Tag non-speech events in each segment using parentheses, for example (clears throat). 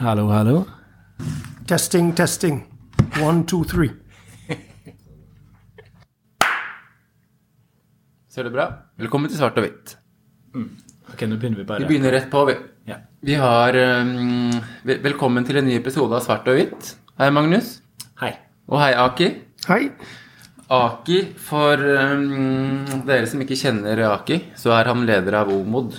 Hallo, hallo. Testing, testing. One, two, three. Ser du bra? Velkommen til Svart og hvitt. Ok, nå begynner vi bare. Vi begynner rett på, vi. Ja. Vi har um, Velkommen til en ny episode av Svart og hvitt. Hei, Magnus. Hei. Og hei, Aki. Hei. Aki, for um, dere som ikke kjenner Aki, så er han leder av OMOD.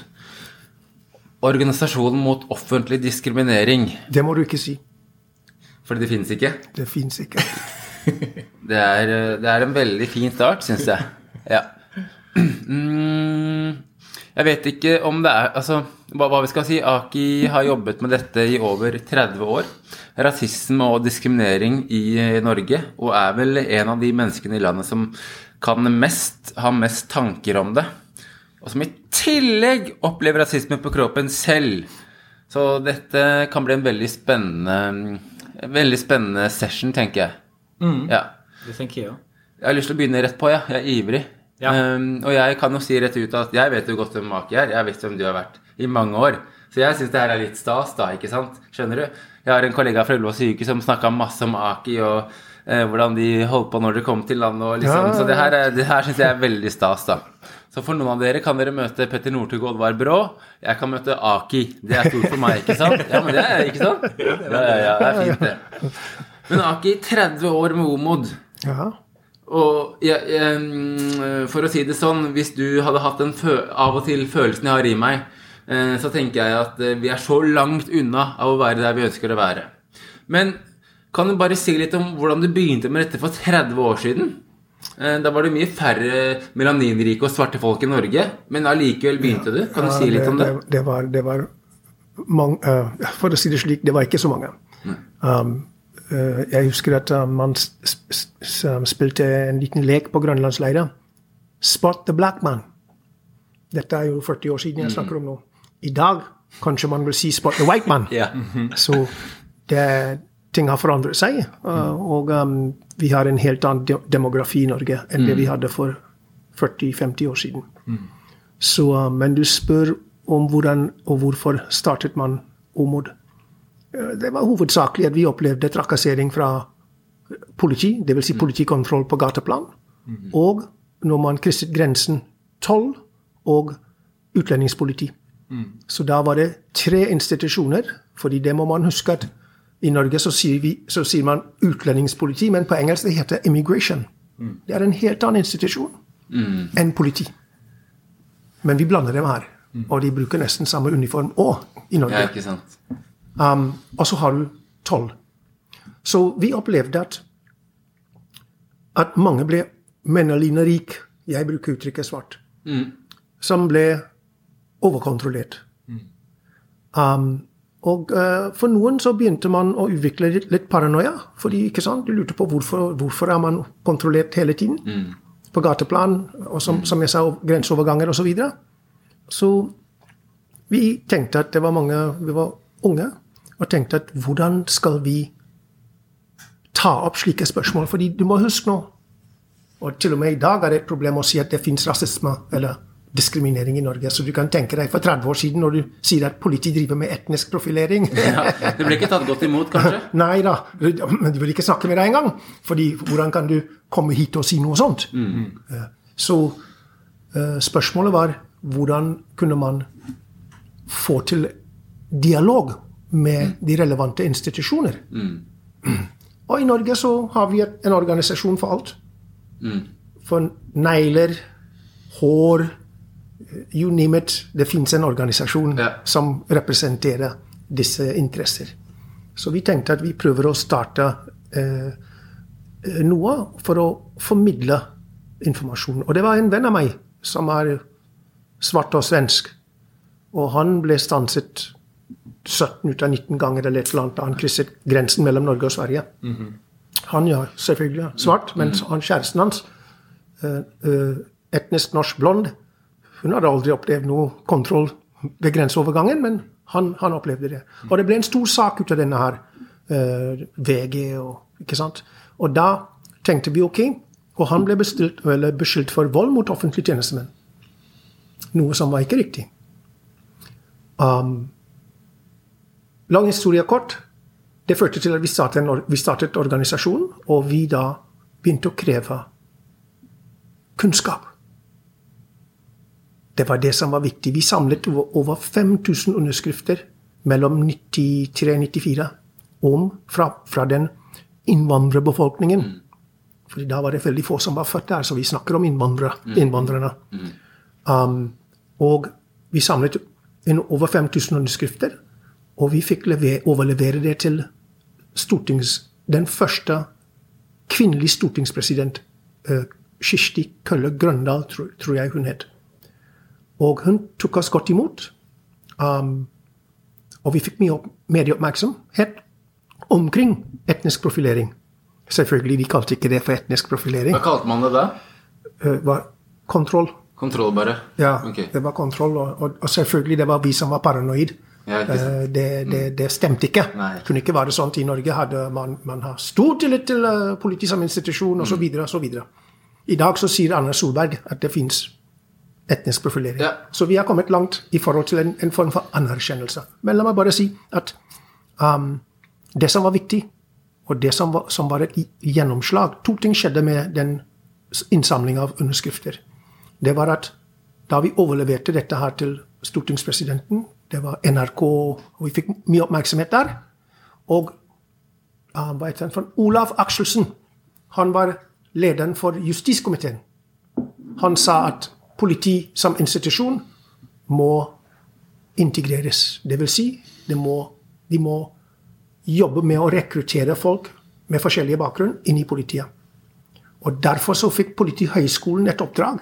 Organisasjonen mot offentlig diskriminering. Det må du ikke si. Fordi det fins ikke. Det fins ikke. (laughs) Det er, det er en veldig fin start, syns jeg. Ja. Mm, jeg vet ikke om det er Altså, hva, hva vi skal si. Aki har jobbet med dette i over 30 år. Rasisme og diskriminering i Norge. Og er vel en av de menneskene i landet som kan mest, ha mest tanker om det. Og som i tillegg opplever rasisme på kroppen selv. Så dette kan bli en veldig spennende en Veldig spennende session, tenker jeg. Ja. Det tenker jeg òg. Jeg har lyst til å begynne rett på, ja. Jeg er ivrig. Ja. Um, og jeg kan jo si rett ut at jeg vet jo godt hvem Maki er. Jeg vet hvem du har vært i mange år. Så jeg syns det her er litt stas, da, ikke sant? Skjønner du? Jeg har en kollega fra Ullevål sykehus som snakka masse om Aki og eh, hvordan de holdt på når de kom til landet og liksom. Ja. Så det her, er- det her syns jeg er veldig stas, da. Så for noen av dere kan dere møte Petter Northug og Oddvar Brå. Jeg kan møte Aki. Det er stort for meg, ikke sant? Ja, men det er ikke sant? Ja, ja, ja, det er fint, det. Men Aki, 30 år med Omod. Ja. Og jeg, jeg, for å si det sånn, hvis du hadde hatt den av og til følelsen jeg har i meg, eh, så tenker jeg at eh, vi er så langt unna av å være der vi ønsker å være. Men kan du bare si litt om hvordan du begynte med dette for 30 år siden? Eh, Da var det mye færre melaninrike og svarte folk i Norge, men allikevel begynte du. Kan du si litt om det? Det, det var, det var mange, eh, For å si det slik, det var ikke så mange. Um, eh, jeg husker at man spilte en liten lek på grønlandsleiret. Spot the black man. Dette er jo 40 år siden jeg snakker om nå. I dag kanskje man vil si spot the white man. Ja. Så det, ting har forandret seg. uh, Og um, vi har en helt annen demografi i Norge enn det vi hadde for 40-50 år siden. Så, uh, men du spør om hvordan og hvorfor startet man OMOD. Uh, Det var hovedsakelig at vi opplevde trakassering fra politi, dvs. Si politikontroll på gateplan. Og når man krysset grensen toll og utlendingspoliti. Så da var det tre institusjoner, fordi det må man huske at i Norge så sier, vi, så sier man utlendingspoliti, men på engelsk det heter immigration. Det er en helt annen institusjon enn politi. Men vi blander dem her. Og de bruker nesten samme uniform òg i Norge. ja, ikke sant. Um, og så har du toll. Så vi opplevde at, at mange ble menalinerik, jeg bruker uttrykket svart, som ble overkontrollert. Um, og uh, for noen så begynte man å utvikle litt, paranoia. fordi ikke sant, Du lurte på hvorfor, hvorfor er man kontrollert hele tiden. På gateplan, og som, som jeg sa, grenseoverganger osv. Så, videre. så vi tenkte at det var mange Vi var unge og tenkte at hvordan skal vi ta opp slike spørsmål? Fordi du må huske nå, og til og med i dag er det et problem å si at det fins rasisme eller diskriminering i Norge. Så du kan tenke deg for 30 år siden når du sier at politiet driver med etnisk profilering. (laughs) Ja, det ble ikke tatt godt imot, kanskje? (laughs) Nei da, men de vil ikke snakke med deg engang. Fordi hvordan kan du komme hit og si noe sånt? Eh, Så eh, spørsmålet var hvordan kunne man få til dialog med de relevante institusjoner? Og i Norge så har vi en organisasjon for alt. For negler, hår, you name it. Det fins en organisasjon Ja. som representerer disse interesser. Så vi tenkte at vi prøver å starte eh, eh, noe for å formidle informasjon. Og det var en venn av meg som er svart og svensk. Og han ble stanset 17 ut av 19 ganger eller et eller annet han krysset grensen mellom Norge og Sverige. Han ja, selvfølgelig svart, men han kjæresten hans, eh, eh, etnisk norsk blond, hun hadde aldri opplevd noe kontroll ved grenseovergangen, men han, han opplevde det. Og det ble en stor sak ut av denne her Uh, VG og ikke sant. Og da tenkte vi ok, og han ble bestilt, beskyldt for vold mot offentlige tjenestemenn. Noe som var ikke riktig. Um, lang historie kort. Det førte til at vi startet, en, vi startet organisasjonen, og vi da begynte å kreve kunnskap. Det var det som var viktig. Vi samlet over over 5000 underskrifter mellom 93 og 94 om, fra, fra den innvandrerbefolkningen. Fordi da var det veldig få som var født der, så vi snakker om innvandrere, innvandrerne. Um, og vi samlet over 5000 underskrifter, og vi fikk overlevere det til stortings, den første kvinnelige stortingspresident, uh, Kirsti Kølle Grøndal, tror, tror jeg hun het. Og hun tok oss godt imot. Um, og vi fikk mye opp, medieoppmerksomhet omkring etnisk profilering. Selvfølgelig, de kalte ikke det for etnisk profilering. Hva kalte man det da? Det var kontroll. Kontroll, bare? Ja, okay. det var kontroll. Og, og, og selvfølgelig, det var vi som var paranoid. Ja, ikke. Eh, Det, det, det stemte ikke. Nei. Det kunne ikke være sånn. I Norge hadde man, man har stor tillit til uh, politiet som institusjon osv. videre I dag så sier Anna Solberg at det fins etnisk profilering. Ja. Så vi har kommet langt i forhold til en, en form for anerkjennelse. Men la meg bare si at um, det som var viktig, og det som var, som var et gjennomslag To ting skjedde med den innsamlinga av underskrifter. Det var at da vi overleverte dette her til stortingspresidenten, det var NRK, og vi fikk mye oppmerksomhet der. Og uh, hva heter han for Olav Akselsen, han var lederen for justiskomiteen. Han sa at politi som institusjon må integreres. Det vil si, de må, de må jobbe med å rekruttere folk med forskjellige bakgrunn inn i politiet. Og Derfor så fikk Politihøgskolen et oppdrag.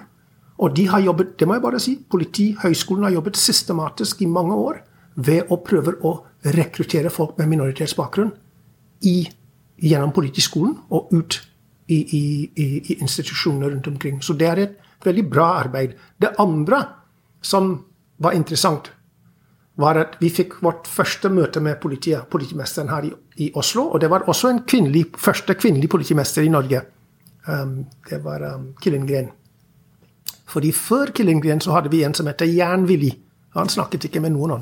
Og de har jobbet, det må jeg bare si, Politihøgskolen har jobbet systematisk i mange år ved å prøve å rekruttere folk med minoritetsbakgrunn i, gjennom Politiskolen og ut i, i, i, i institusjoner rundt omkring. Så det er et veldig bra arbeid. Det andre som var interessant, var at vi fikk vårt første møte med politiet, politimesteren her i, i Oslo. Og det var også en kvinnelig, første kvinnelig politimester i Norge. Um, det var um, Killengren. Fordi før Killengren så hadde vi en som heter Jern-Willy. Han snakket ikke med noen.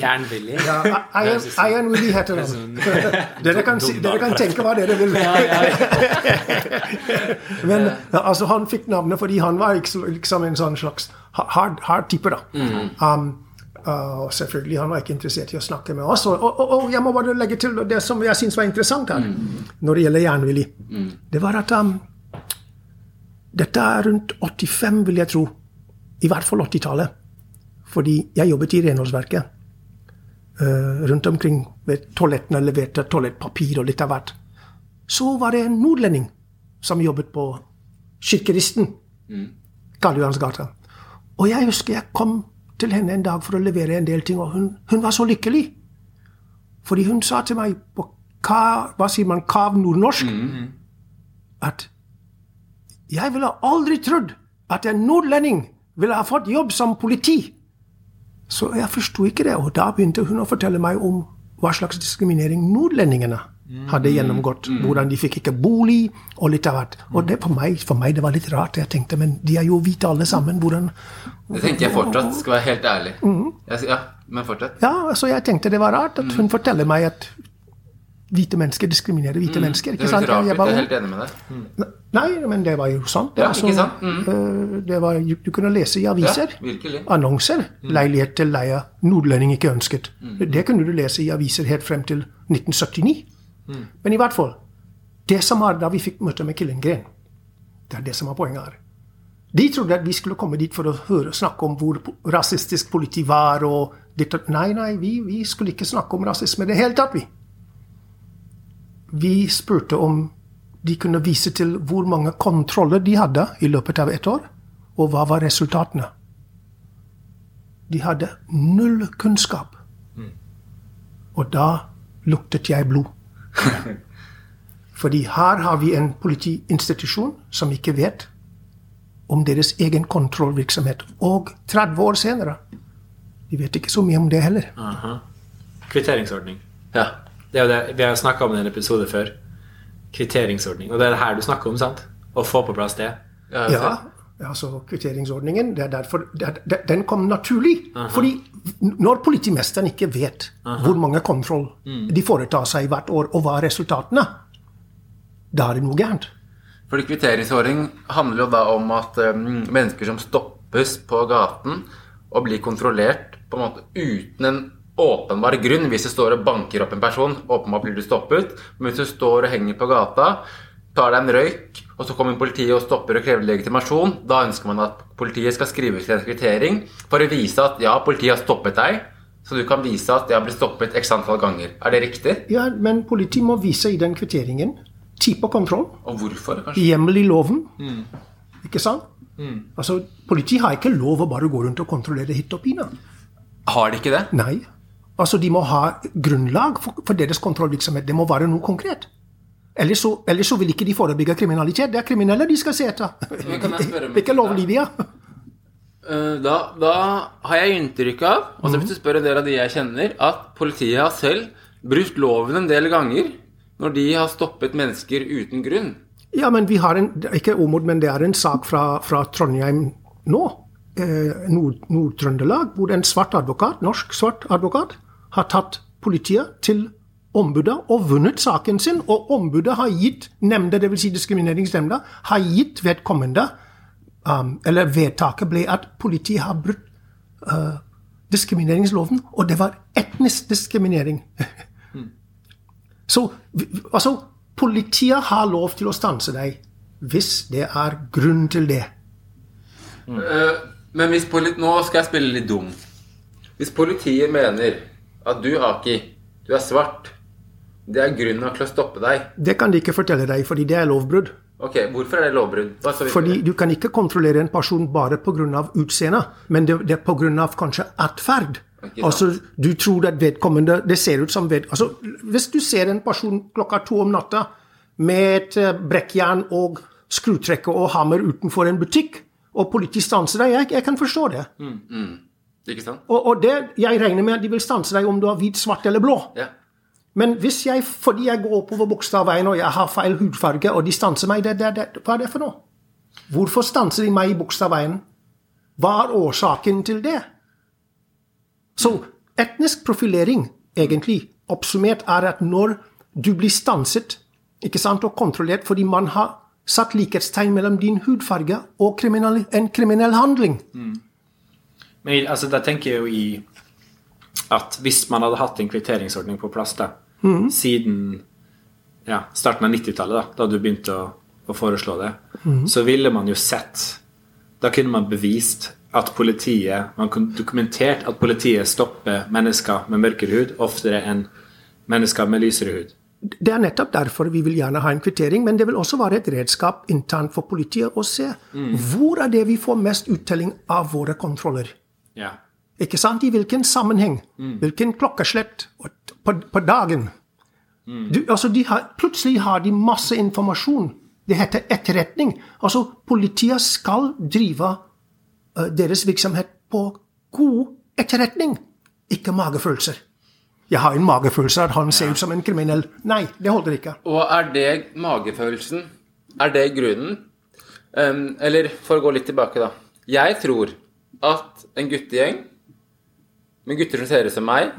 Jernvillig. Ja, Iron, Iron Willy heter han. (laughs) Dere kan, dere kan tenke hva dere vil. (laughs) Men altså, han fikk navnet fordi han var liksom, en sånn slags hard, hard type. da. Um, uh, og selvfølgelig, Han var ikke interessert i å snakke med oss. Og, og, og, og jeg må bare legge til det som jeg syns var interessant her, når det gjelder Jern-Willy. Det var at um, dette er rundt 85, vil jeg tro. I hvert fall 80-tallet. Fordi jeg jobbet i renholdsverket. Eh, rundt omkring ved toalettene leverte toalettpapir og litt av hvert. Så var det en nordlending som jobbet på Kirkeristen. Karl Johans gate. Og jeg husker jeg kom til henne en dag for å levere en del ting, og hun, hun var så lykkelig. Fordi hun sa til meg på ka, hva sier man, kav nordnorsk at jeg ville aldri trodd at en nordlending ville ha fått jobb som politi. Så jeg forsto ikke det, og da begynte hun å fortelle meg om hva slags diskriminering nordlendingene hadde gjennomgått. Hvordan de fikk ikke bolig, og litt av hvert. Og det for meg, for meg det var litt rart. Jeg tenkte, men de er jo hvite alle sammen. Hvordan Det tenker jeg fortsatt, skal være helt ærlig. Mm. Jeg, ja, men fortsett. Ja, så jeg tenkte det var rart at hun forteller meg at hvite mennesker diskriminerer hvite mennesker. Det ikke sant? rart Jeg jeg er helt enig med deg. Nei, men det var jo sant. Ja, Altså, ikke sant? Mm. eh, det var, du kunne lese i aviser. Ja, virkelig. Annonser. Leilighet til leie. Nordlending ikke ønsket. Mm. Det kunne du lese i aviser helt frem til 1979. Men i hvert fall. Det som var da vi fikk møte med Killengren, det er det som var poenget her. De trodde at vi skulle komme dit for å høre, snakke om hvor rasistisk politi var. og og Nei, nei, vi, vi skulle ikke snakke om rasisme i det hele tatt, vi. Vi spurte om de kunne vise til hvor mange kontroller de hadde i løpet av ett år, og hva var resultatene. De hadde null kunnskap. Og da luktet jeg blod. (laughs) Fordi her har vi en politiinstitusjon som ikke vet om deres egen kontrollvirksomhet. Og 30 år senere de vet ikke så mye om det heller. Aha. Kvitteringsordning. Ja. Det er jo det, vi har snakka om det i en episode før. Kvitteringsordning. Og det er det her du snakker om, sant? Å få på plass det. Ja, Ja, altså kvitteringsordningen. Det er derfor, det er, det, Den kom naturlig. Fordi når politimesteren ikke vet hvor mange kontroll de foretar seg hvert år, og hva er resultatene, da er det noe gærent. Fordi kvitteringsordning handler jo da om at um, mennesker som stoppes på gaten og blir kontrollert på en måte uten en åpenbar grunn Hvis du står og banker opp en person, åpenbart blir du stoppet. Men hvis du står og henger på gata, tar deg en røyk, og så kommer politiet og stopper og krever legitimasjon, da ønsker man at politiet skal skrive ut en kvittering for å vise at ja, politiet har stoppet deg. Så du kan vise at jeg har blitt stoppet x antall ganger. Er det riktig? Ja, Men politiet må vise i den kvitteringen type kontroll. Og hvorfor, kanskje? Hjemmel i loven. Ikke sant? Altså, Politiet har ikke lov å bare gå rundt og kontrollere hit og pine. Har de ikke det? Nei. Altså, De må ha grunnlag for, for deres kontrollvirksomhet. Det må være noe konkret. Ellers så, ellers så vil ikke de forebygge kriminalitet. Det er kriminelle de skal se etter. Det spørre om- ikke lovlydige. Eh, Da, da har jeg inntrykk av, og så hvis du spør en del av de jeg kjenner, at politiet har selv brutt loven en del ganger når de har stoppet mennesker uten grunn. Ja, men vi har en er Ikke Åmod, men det er en sak fra, fra Trondheim nå. Eh, Nord- Nord-Trøndelag, hvor en svart advokat, norsk svart advokat har tatt politiet til ombudet og vunnet saken sin. Og ombudet har gitt nemnda, dvs. Si diskrimineringsnemnda, har gitt vedkommende um, Eller vedtaket ble at politiet har brutt uh, diskrimineringsloven, og det var etnisk diskriminering. (laughs) Så altså, politiet har lov til å stanse deg hvis det er grunn til det. Eh, Men hvis politi... Nå skal jeg spille litt dum. Hvis politiet mener at du, Aki, du er svart, det er grunn nok til å stoppe deg. Det kan de ikke fortelle deg, fordi det er lovbrudd. Ok, Hvorfor er det lovbrudd? Fordi du kan ikke kontrollere en person bare pga. utseende, men det, det er pga. kanskje atferd. Altså, du tror at vedkommende Det ser ut som ved, altså, Hvis du ser en person klokka to om natta med et eh, brekkjern og skrutrekker og hammer utenfor en butikk, og politiet stanser deg, jeg, jeg kan forstå det. Ikke sant? Og, og det, jeg regner med at de vil stanse deg om du har hvit, svart eller blå. Ja. Men hvis jeg, fordi jeg går oppover Bogstadveien og jeg har feil hudfarge, og de stanser meg, det, det, det, hva er det for noe? Hvorfor stanser de meg i Bogstadveien? Hva er årsaken til det? Så etnisk profilering, egentlig, oppsummert, er at når du blir stanset ikke sant, og kontrollert fordi man har satt likhetstegn mellom din hudfarge og kriminell, en kriminell handling Men altså, da tenker jeg jo i at hvis man hadde hatt en kvitteringsordning på plass da, siden ja, starten av 90-tallet, da, da du begynte å, å foreslå det, så ville man jo sett Da kunne man bevist at politiet Man kunne dokumentert at politiet stopper mennesker med mørkere hud oftere enn mennesker med lysere hud. Det er nettopp derfor vi vil gjerne ha en kvittering, men det vil også være et redskap internt for politiet å se hvor er det vi får mest uttelling av våre kontroller. Ja. Ikke sant? I hvilken sammenheng? Hvilken klokkeslett på, på dagen? Du, altså de har, plutselig har de masse informasjon. Det heter etterretning. Altså, politiet skal drive uh, deres virksomhet på god etterretning, ikke magefølelser. Jeg har en magefølelse at han ser ut som en kriminell. Nei, det holder ikke. Og er det magefølelsen? Er det grunnen? Um, eller for å gå litt tilbake, da. Jeg tror at en guttegjeng med gutter som ser ut som meg,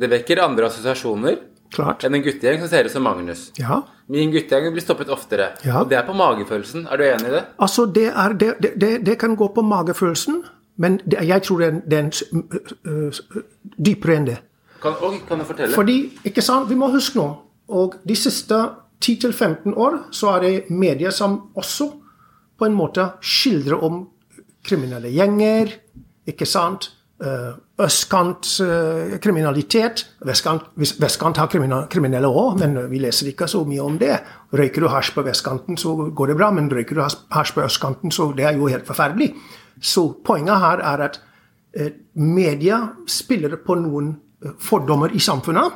det vekker andre assosiasjoner Klart. enn en guttegjeng som ser ut som Magnus. Ja. Min guttegjeng blir stoppet oftere. Ja. Og det er på magefølelsen. Er du enig i det? Altså, det, er, det, det, det, kan gå på magefølelsen, men det, jeg tror det er, en, uh, dypere enn det. Kan, og, kan du fortelle? Fordi, ikke sant, vi må huske nå, og de siste 10-15 år så er det medier som også på en måte skildrer om kriminelle gjenger, ikke sant, eh, østkant-kriminalitet. Vestkant, vestkant har kriminelle òg, men vi leser ikke så mye om det. Røyker du hasj på vestkanten, så går det bra, men røyker du has- hasj på østkanten, så det er jo helt forferdelig. Så poenget her er at eh, media spiller på noen eh, fordommer i samfunnet.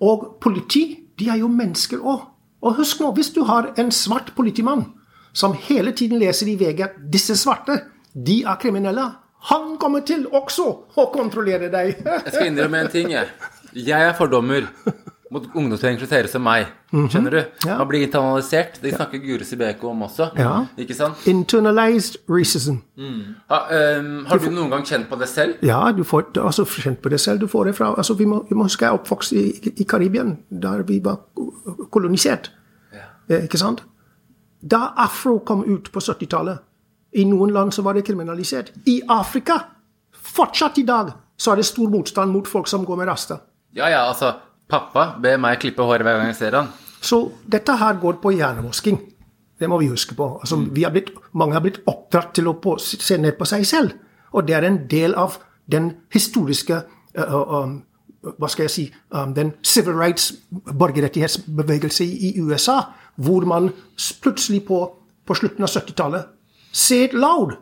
Og politi, de er jo mennesker òg. Og husk nå, hvis du har en svart politimann som hele tiden leser i VG at disse svarte, de er kriminelle, han kommer til også å kontrollere deg. Jeg skal innrømme en ting, jeg. Jeg er fordommer. mot ungdom som engasjerer som meg. Skjønner du? Mhm. Ja. Man blir internalisert. Det snakker Guri Sibeko om også. Ja. Ikke sant? Internalized racism. Ha, um, har du noen gang kjent på det selv? Ja, du får altså, kjent på det selv. Du får det fra altså, vi, må, vi må huske jeg er oppvokst i, i Karibien, der vi var kolonisert. Eh, ikke sant? Da afro kom ut på 70-tallet, i noen land så var det kriminalisert. I Afrika, fortsatt i dag, så er det stor motstand mot folk som går med rasta. Ja, ja, altså. Pappa ber meg klippe håret hver gang jeg ser han. Så dette her går på hjernevasking. Det må vi huske på. Altså, vi har blitt, mange har blitt oppdratt til å på, se ned på seg selv. Og det er en del av den historiske uh, um, Hva skal jeg si um, Den civil rights, borgerrettighetsbevegelse i, i USA, hvor man plutselig på, på slutten av 70-tallet Say it loud!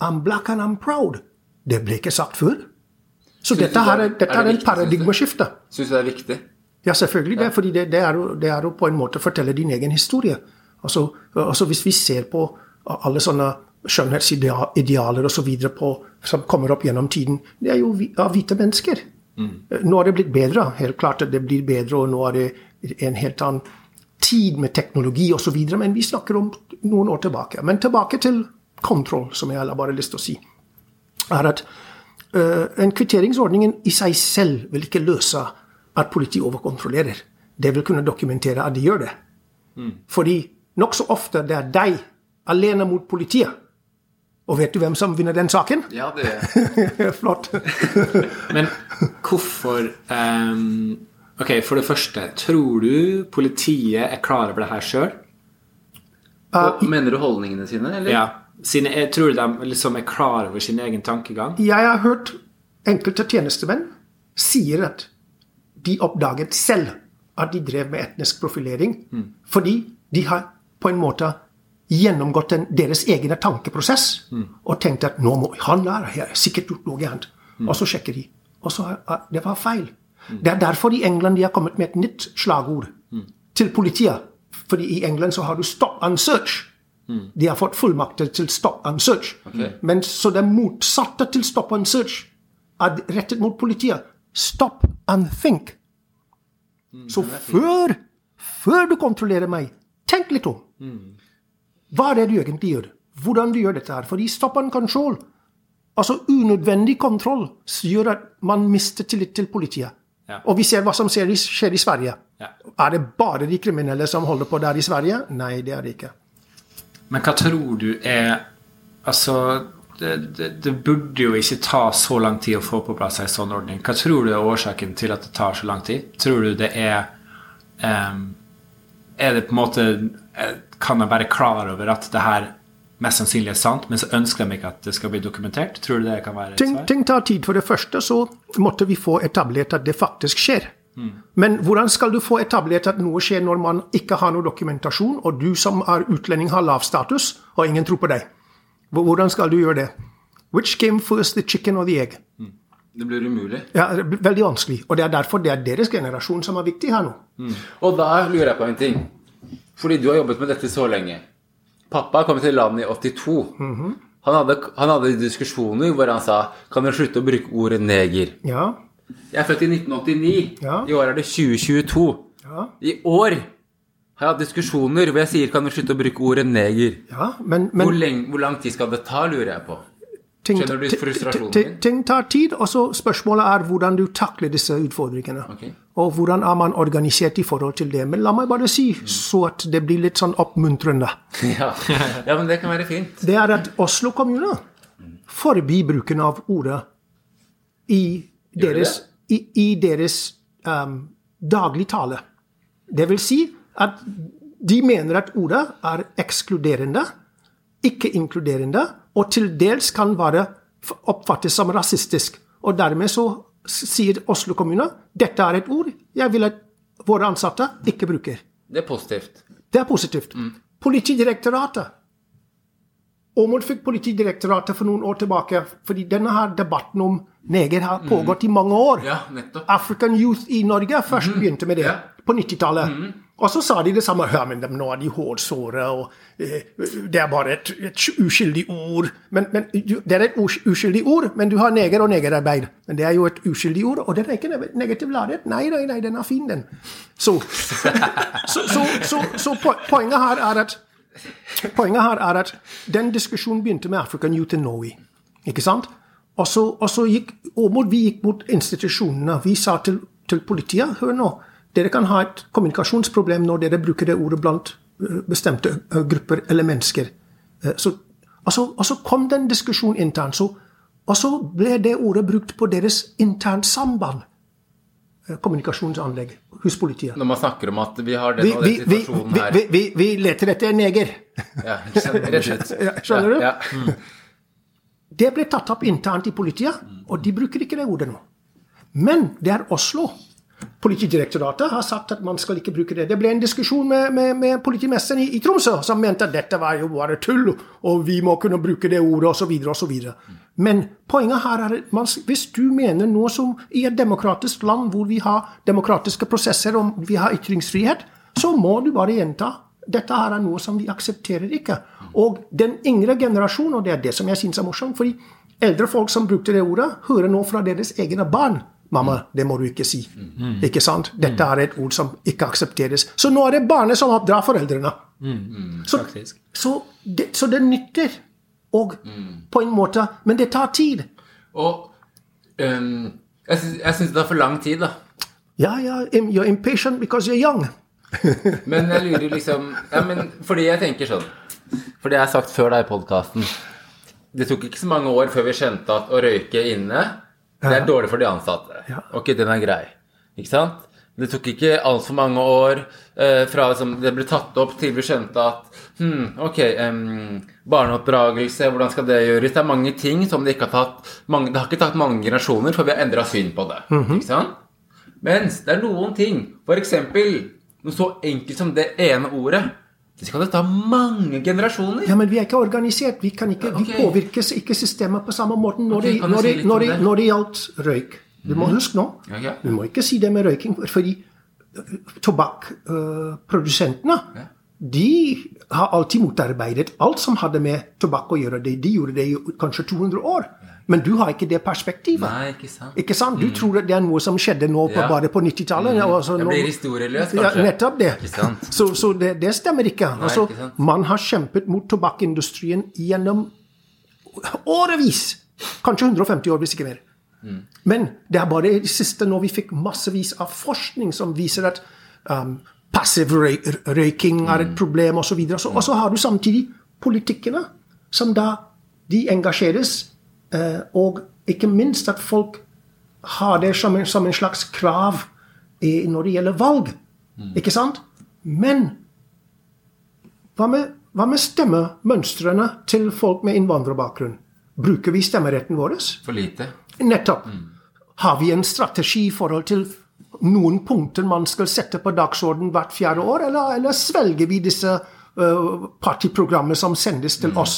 I'm black and I'm proud. Det ble ikke sagt før. Så Synes dette, her, er- dette er det en paradigmeskifte. Syns du det er viktig? Ja, selvfølgelig det. fordi det, det, er jo, det er jo på en måte å fortelle din egen historie. Altså, altså Hvis vi ser på alle sånne skjønnhetsidealer osv. som kommer opp gjennom tiden, det er jo av hvite mennesker. Nå har det blitt bedre. Helt klart at det blir bedre, og nå er det en helt annen tid med teknologi osv. Men vi snakker om noen år tilbake. Men tilbake til kontroll, som jeg har bare lyst til å si. er at uh, en kvitteringsordning i seg selv vil ikke løse at politiet overkontrollerer. Det vil kunne dokumentere at de gjør det. Fordi nokså ofte det er deg alene mot politiet. Og vet du hvem som vinner den saken? Ja, det (laughs) Flott. (laughs) Men hvorfor ehm, Ok, for det første, tror du politiet er klar over det her sjøl? Mener du holdningene sine, eller? Ja. Sine, jeg tror de liksom er klar over sin egen tankegang? Jeg har hørt enkelte tjenestemenn sier at de oppdaget selv at de drev med etnisk profilering, fordi de har på en måte gjennomgått en, deres egen tankeprosess og tenkt at nå må han der har sikkert gjort noe gærent. Og så sjekker de. Og så ah, det var feil. Det er derfor i England de har kommet med et nytt slagord til politiet. Fordi i England så har du 'stop and search'. De har fått fullmakter til 'stop and search'. Men så det motsatte til 'stop and search' er rettet mot politiet. 'Stop and think'. Så før, før du kontrollerer meg, tenk litt om. Hva er det du egentlig gjør? Hvordan du gjør dette her? Fordi stop and control, altså unødvendig kontroll, gjør at man mister tillit til politiet. Ja. Og vi ser hva som skjer i, skjer i Sverige. Ja. Er det bare de kriminelle som holder på der i Sverige? Nei, det er det ikke. Men hva tror du er Altså, det, det, det burde jo ikke ta så lang tid å få på plass en sånn ordning. Hva tror du er årsaken til at det tar så lang tid? Tror du det er um, Er det på en måte eh, Kan jeg være klar over at det her mest sannsynlig er sant, men så ønsker de ikke at det skal bli dokumentert? Tror du det kan være et Ting, svar? ting tar tid. For det første så måtte vi få etablert at det faktisk skjer. Men hvordan skal du få etablert at noe skjer når man ikke har noe dokumentasjon, og du som er utlending har lav status, og ingen tror på deg? Hvordan skal du gjøre det? Which came first, the chicken or the egg? Det blir umulig. Ja, det blir veldig vanskelig. Og det er derfor det er deres generasjon som er viktig her nå. Og da lurer jeg på en ting. Fordi du har jobbet med dette så lenge. Pappa kom til landet i 82. han, hadde, han hadde diskusjoner hvor han sa Kan dere slutte å bruke ordet neger? Ja, Jeg er født i 1989. Ja. I år er det 2022. ja, I år har jeg hatt diskusjoner hvor jeg sier Kan dere slutte å bruke ordet neger? ja. Men, Hvor, lenge, hvor lang tid skal det ta, lurer jeg på. Ting, Kjenner du frustrasjonen din? ting tar tid, og så spørsmålet er hvordan du takler disse utfordringene. Okay. Og hvordan er man organisert i forhold til det. Men la meg bare si, så at det blir litt sånn oppmuntrende. (laughs) Ja. ja, men det kan være fint. Det er at Oslo kommune forbi bruken av ordet i deres, i, i deres um, dagligtale. Det vil si at de mener at ordet er ekskluderende, ikke inkluderende, og til dels kan være oppfattes som rasistisk. Og dermed så sier Oslo kommune dette er et ord jeg vil at våre ansatte ikke bruker. Det er positivt. Det er positivt. Politidirektoratet. Åmot fikk Politidirektoratet for noen år tilbake, fordi denne her debatten om neger har pågått i mange år. Ja, nettopp. African Youth i Norge først begynte med det Ja. på 90-tallet. Og så sa de det samme. Hør, men nå er de hårsåre, og eh, det er bare et, et uskyldig ord. Men, men, Det er et uskyldig ord, men du har neger og negerarbeid. Men det er jo et uskyldig ord, og den er ikke negativ ladet. Nei, nei, nei, den er fin, den. Så, så, så, så poenget her er at Poenget her er at den diskusjonen begynte med African Youth in Norway. Ikke sant? Og så, gikk Åmod, vi gikk mot institusjonene. Vi sa til, til politiet hør nå, dere kan ha et kommunikasjonsproblem når dere bruker det ordet blant eh, bestemte eh, grupper eller mennesker. Eh, så, altså, og så kom den diskusjonen diskusjon internt. Så, og så ble det ordet brukt på deres internt samband. Kommunikasjonsanlegg hos politiet. Når man snakker om at vi har den og den situasjonen her vi, vi, vi, leter etter en neger. Ja, rett ut. (laughs) Skjønner du? Ja, ja. Mm. Det ble tatt opp internt i politiet, og de bruker ikke det ordet nå. Men det er Oslo. Politidirektoratet har sagt at man skal ikke bruke det. Det ble en diskusjon med, med, med politimesteren i, i, Tromsø, som mente at dette var jo bare tull, og vi må kunne bruke det ordet, osv., osv. Men poenget her er at hvis du mener noe som i et demokratisk land hvor vi har demokratiske prosesser og vi har ytringsfrihet, så må du bare gjenta dette her er noe som vi aksepterer ikke. Og den yngre generasjonen, og det er det som jeg syns er morsomt, fordi eldre folk som brukte det ordet, hører nå fra deres egne barn. 'Mamma, det må du ikke si.' Mm. Ikke sant? Dette er et ord som ikke aksepteres. Så nå er det barnet som oppdrar foreldrene. Mm. Så, så, det, så, det, nytter. Og på en måte Men det tar tid. Og um, jeg syns det tar for lang tid, da. Ja, ja. You're impatient because you're young. (laughs) men jeg lurer liksom ja, men Fordi jeg tenker sånn For det jeg har sagt før deg i podkasten Det tok ikke så mange år før vi skjønte at å røyke inne, det er dårlig for de ansatte. Ok, den er grei. Ikke sant? Det tok ikke altfor mange år eh, fra liksom, det ble tatt opp til vi skjønte at hmm, ok, um, barneoppdragelse, hvordan skal det gjøres? Det er mange ting som det ikke har tatt mange, Det har ikke tatt mange generasjoner for vi har endra syn på det. Mm -hmm. Ikke sant? Mens det er noen ting, f.eks. Noe så enkelt som det ene ordet. Det skal ta mange generasjoner. Ja, Men vi er ikke organisert. Vi, kan ikke, okay. vi påvirker ikke systemet på samme måte når, okay, det, når, det, når, det, når det gjaldt røyk. Du må mm. huske nå. Okay. Du må ikke si det med røyking, fordi tobakkprodusentene uh, ja. de har alltid motarbeidet alt som hadde med tobakk å gjøre. De, de gjorde det i kanskje 200 år. Men du har ikke det perspektivet. Nei, ikke sant. Ikke sant? Du mm. tror det er noe som skjedde nå på, ja. bare på 90-tallet. Mm. Altså, det blir historieløst, kanskje. Ja, nettopp det. Ikke Så, så det, det, stemmer ikke. Nei, altså, ikke man har kjempet mot tobakkindustrien gjennom årevis. Kanskje 150 år, hvis ikke mer. Mm. Men det er bare i det siste når vi fikk massevis av forskning som viser at um, passiv røyking er et mm. problem, osv. Og, så og så har du samtidig politikkene, som da de engasjeres og ikke minst at folk har det som en, som en slags krav i, når det gjelder valg. Mm. Ikke sant? Men hva med, hva med stemmemønstrene til folk med innvandrerbakgrunn? Bruker vi stemmeretten vår? For lite. Nettopp. Mm. Har vi en strategi i forhold til noen punkter man skal sette på dagsorden hvert fjerde år, eller, eller svelger vi disse uh, partiprogrammene som sendes til mm. oss?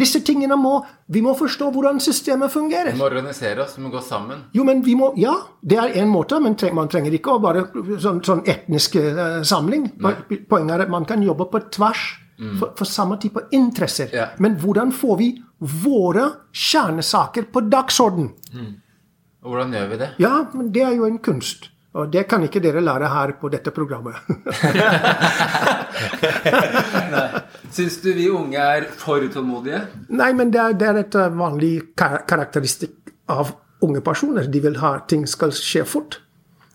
Disse tingene må Vi må forstå hvordan systemet fungerer. Vi må organisere oss, vi må gå sammen. Jo, men vi må, Ja, det er én måte, men man trenger ikke å bare sånn, sånn etnisk uh, samling. Nei. Poenget er at man kan jobbe på tvers mm. for, for, samme type interesser. Ja. Men hvordan får vi våre kjernesaker på dagsorden? Mm. Hvordan gjør vi det? Ja, men Det er jo en kunst. Og det kan ikke dere lære her på dette programmet. Syns du vi unge er for utålmodige? Nei, men det er, det er et eh, vanlig kar karakteristikk av unge personer. De vil ha ting skal skje fort.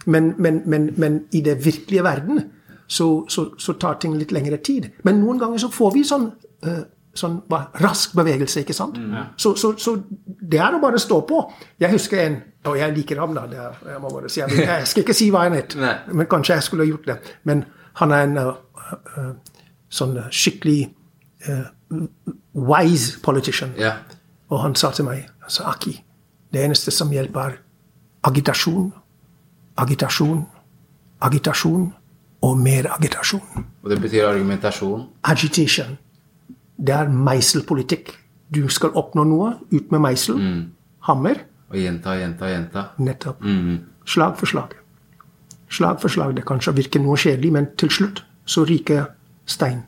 Men, men, men, men i det virkelige verden så, så, så, tar ting litt lengre tid. Men noen ganger så får vi sånn uh, sånn rask bevegelse, ikke sant? Mm, så, så, så, det er å bare stå på. Jeg husker en Og jeg liker ham, da. Er, jeg, må bare si, jeg, jeg, skal ikke si hva han het, men kanskje jeg skulle gjort det. Men han er en uh, uh, sånn skikkelig uh, wise politician. Yeah. Og han sa til meg sa, Aki, det eneste som hjelper, er agitasjon, agitasjon, agitasjon og mer agitasjon. Og det betyr argumentasjon? Agitation. Det er meiselpolitikk. Du skal oppnå noe. Ut med meisel. Mm. Hammer. Og gjenta, gjenta, gjenta. Nettopp. Mm. Slag for slag. Slag for slag. Det kanskje virker noe kjedelig, men til slutt så ryker stein.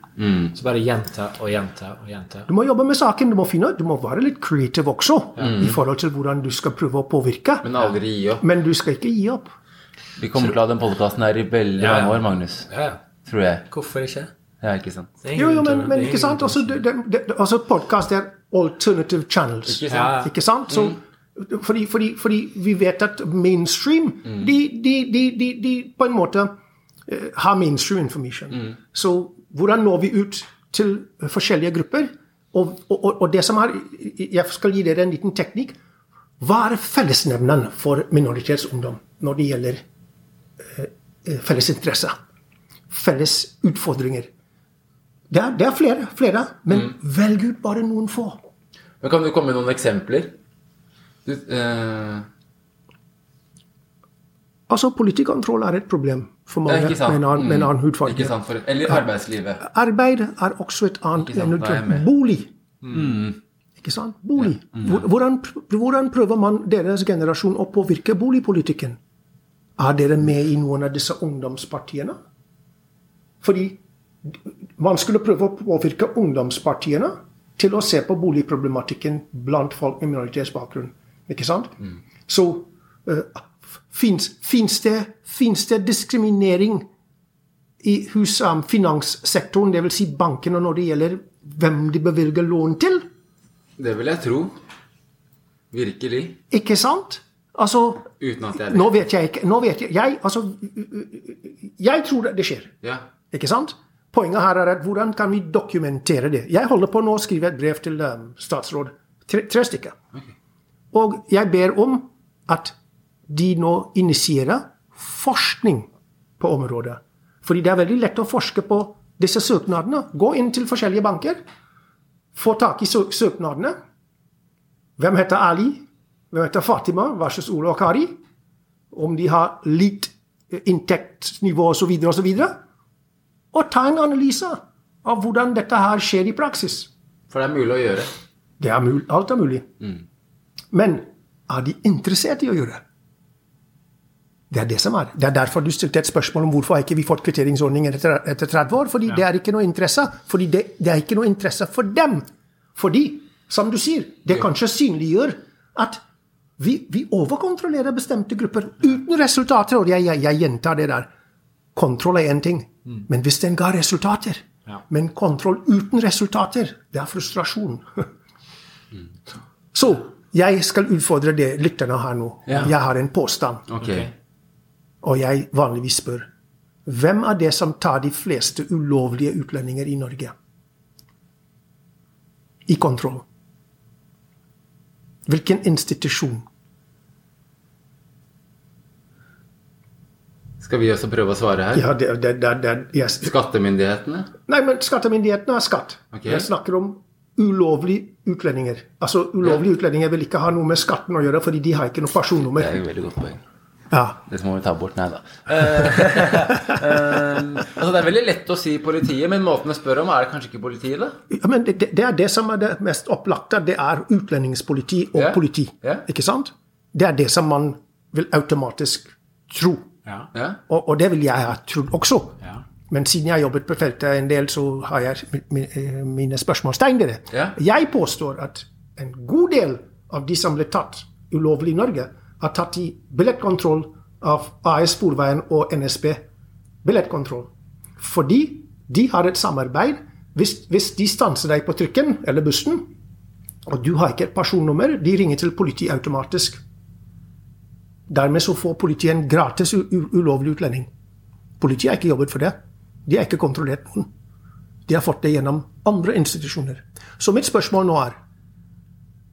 Så bare gjenta og gjenta og gjenta. Du må jobbe med saken. Du må finne, du må være litt creative også i forhold til hvordan du skal prøve å påvirke. Men aldri gi opp. Men du skal ikke gi opp. Vi kommer til å ha den podkasten her i veldig Ja, ja. mange år, Magnus. Ja, ja. Tror jeg. Hvorfor ikke? Ja, ikke sant? Jo, jo, men, men ikke sant? Også, Altså, det, det, det, altså podkast er alternative channels. Ikke sant? Ja. Ikke sant? Så, fordi, fordi, fordi vi vet at mainstream de, de, de, de, de på en måte eh, har mainstream information. Så hvordan når vi ut til forskjellige grupper? Og, og, og- og det som er Jeg skal gi dere en liten teknikk. Hva er fellesnevneren for minoritetsungdom når det gjelder eh, felles interesse? Felles utfordringer? Det er, det er flere, flere, men velg ut bare noen få. Men kan du komme med noen eksempler? Du, eh, Altså, Politikontroll er et problem for mange med en annen, med en annen Mm, hudfarge. Ikke sant? For, eller arbeidslivet. Arbeid er også et annet Ikke. Bolig. Mm. Ikke sant? Bolig. Hvor- Hvordan, hvordan prøver man deres generasjon å påvirke boligpolitikken? Er dere med i noen av disse ungdomspartiene? Fordi man skulle prøve å påvirke ungdomspartiene til å se på boligproblematikken blant folk med minoritetsbakgrunn. Ikke sant? Så uh, fins det, det diskriminering i hos um, finanssektoren, dvs. Si bankene, når det gjelder hvem de bevilger lån til? Det vil jeg tro. Virkelig. Ikke sant? Altså Uten at jeg Nå vet jeg ikke Nå vet jeg, jeg Altså Jeg tror det, det skjer. Ja. Ikke sant? Poenget her er at hvordan kan vi dokumentere det? Jeg holder på nå å skrive et brev til um, statsråd. Tre, tre stykker. Og jeg ber om at de nå initierer forskning på området. Fordi det er veldig lett å forske på disse søknadene. Gå inn til forskjellige banker. Få tak i sø søknadene. Hvem heter Ali? Hvem heter Fatima versus Ole og Kari? Om de har likt inntektsnivå osv. osv. Og ta en analyse av hvordan dette her skjer i praksis. For det er mulig å gjøre. Det er mul alt er mulig. Men er de interessert i å gjøre det? Det er det som er. Det er derfor du stilte et spørsmål om hvorfor har ikke vi fått kvitteringsordningen etter, etter 30 år. Fordi det er ikke noe interesse. Fordi det, det er ikke noe interesse for dem. Fordi, som du sier, det kanskje synliggjør at vi, vi overkontrollerer bestemte grupper uten resultater. Og jeg, jeg, jeg gjentar det der. Kontroll er én ting, men hvis den ga resultater Ja. Men kontroll uten resultater, det er frustrasjon. (laughs) Så jeg skal utfordre det, lytterne har nå. Ja. Jeg har en påstand, Okay. og jeg vanligvis spør. Hvem er det som tar de fleste ulovlige utlendinger i Norge? I kontroll. Hvilken institusjon? Skal vi også prøve å svare her? Ja, det, det, det, det, yes. Skattemyndighetene? Nei, men skattemyndighetene har skatt. Okay. Jeg snakker om ulovlige utlendinger. Altså, Ulovlige utlendinger vil ikke ha noe med skatten å gjøre, fordi de har ikke noe Det er et veldig godt poeng. Ja. Det må vi ta bort. Nei da. Eh, (laughs) eh, altså det er veldig lett å si politiet, men måten jeg spør om, er det kanskje ikke politiet, da? Ja, men det, det- det er det som er det mest opplagte. Det er utlendingspoliti og Ja. politi. Ja. Ikke sant? Det er det som man vil automatisk tro. Ja. Og, og det vil jeg ha trodd også. Ja. Men siden jeg har jobbet på feltet en del, så har jeg eh, mine spørsmålstegn ved det. Ja. Jeg påstår at en god del av de som ble tatt ulovlig i Norge, har tatt i billettkontroll av AS Sporveien og NSB billettkontroll. Fordi de har et samarbeid. Hvis, hvis de stanser deg på trykken eller bussen, og du har ikke et personnummer, de ringer til politiet automatisk. Dermed så får politiet en gratis ulovlig utlending. Politiet har ikke jobbet for det. De har ikke kontrollert noen. De har fått det gjennom andre institusjoner. Så mitt spørsmål nå er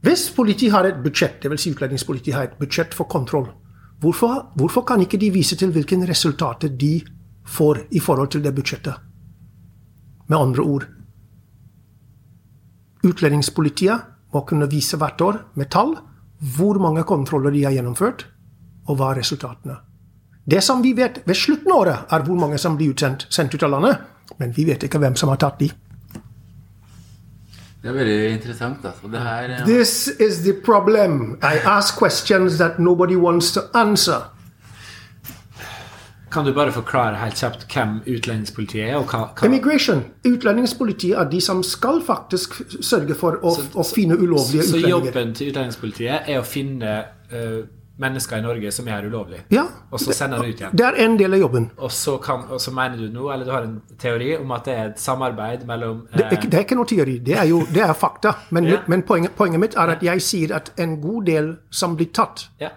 Hvis politiet har et budsjett, dvs. Si utlendingspolitiet har et budsjett for kontroll, hvorfor, hvorfor kan ikke de vise til hvilke resultater de får i forhold til det budsjettet? Med andre ord Utlendingspolitiet må kunne vise hvert år med tall hvor mange kontroller de har gjennomført, og hva er resultatene. Det som vi vet ved slutten av året, er hvor mange som blir utsendt, sendt ut av landet. Men vi vet ikke hvem som har tatt de. Det er veldig interessant, altså. Det her ja. This is the problem. I ask questions that nobody wants to answer. Kan du bare forklare helt kjapt hvem utlendingspolitiet er, og hva, hva Immigration. Utlendingspolitiet er de som skal faktisk sørge for å, å finne ulovlige Så utlendinger. jobben til utlendingspolitiet er å finne eh, mennesker i Norge som her ulovlig, Ja, og så sender det ut igjen. det er en del av jobben. Og så, kan, og så mener du noe, eller du har en teori om at det er et samarbeid mellom Det er, eh, ikke- det er ikke noe teori, det er jo det er fakta. Men, Ja. men poenget, poenget mitt er at jeg sier at en god del som blir tatt Ja.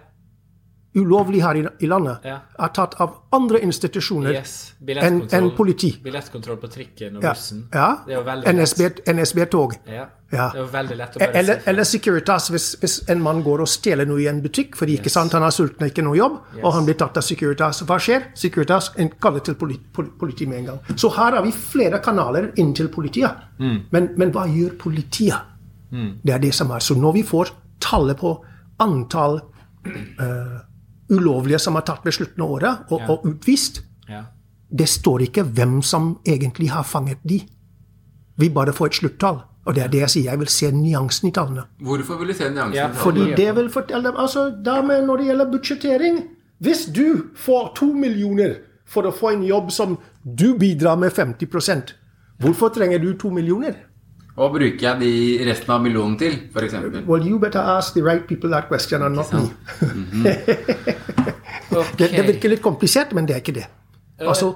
Ulovlig her i, i landet, Ja. er tatt av andre institusjoner Yes. enn en politi. billettkontroll på trikken og bussen. ja. Ja. jo NSB, NSB-tog. Ja. Bare Eller, eller Securitas, hvis, hvis en mann går og stjeler noe i en butikk fordi ikke sant, han er sulten og ikke noe jobb, og han blir tatt av Securitas. Hva skjer? Securitas en- kaller til politi, politi med en gang. Så her har vi flere kanaler inn til politiet. Mm. Men, men hva gjør politiet? Det er det som er. Så når vi får tallet på antall eh, ulovlige som er tatt ved slutten av året, og, og utvist, Ja. det står ikke hvem som egentlig har fanget de. Vi bare får et sluttall. Og det er det jeg sier. Jeg vil se nyansen i tallene. Hvorfor vil du se nyansen? i i Fordi tallene? det vil fortelle altså, dermed Når det gjelder budsjettering Hvis du får to millioner for å få en jobb som du bidrar med 50% hvorfor trenger du to millioner? Hva bruker jeg de resten av millionen til, f.eks.? Well, you better ask the right people that question and not me. Ok. (laughs) Det, det virker litt komplisert, men det er ikke det. Altså,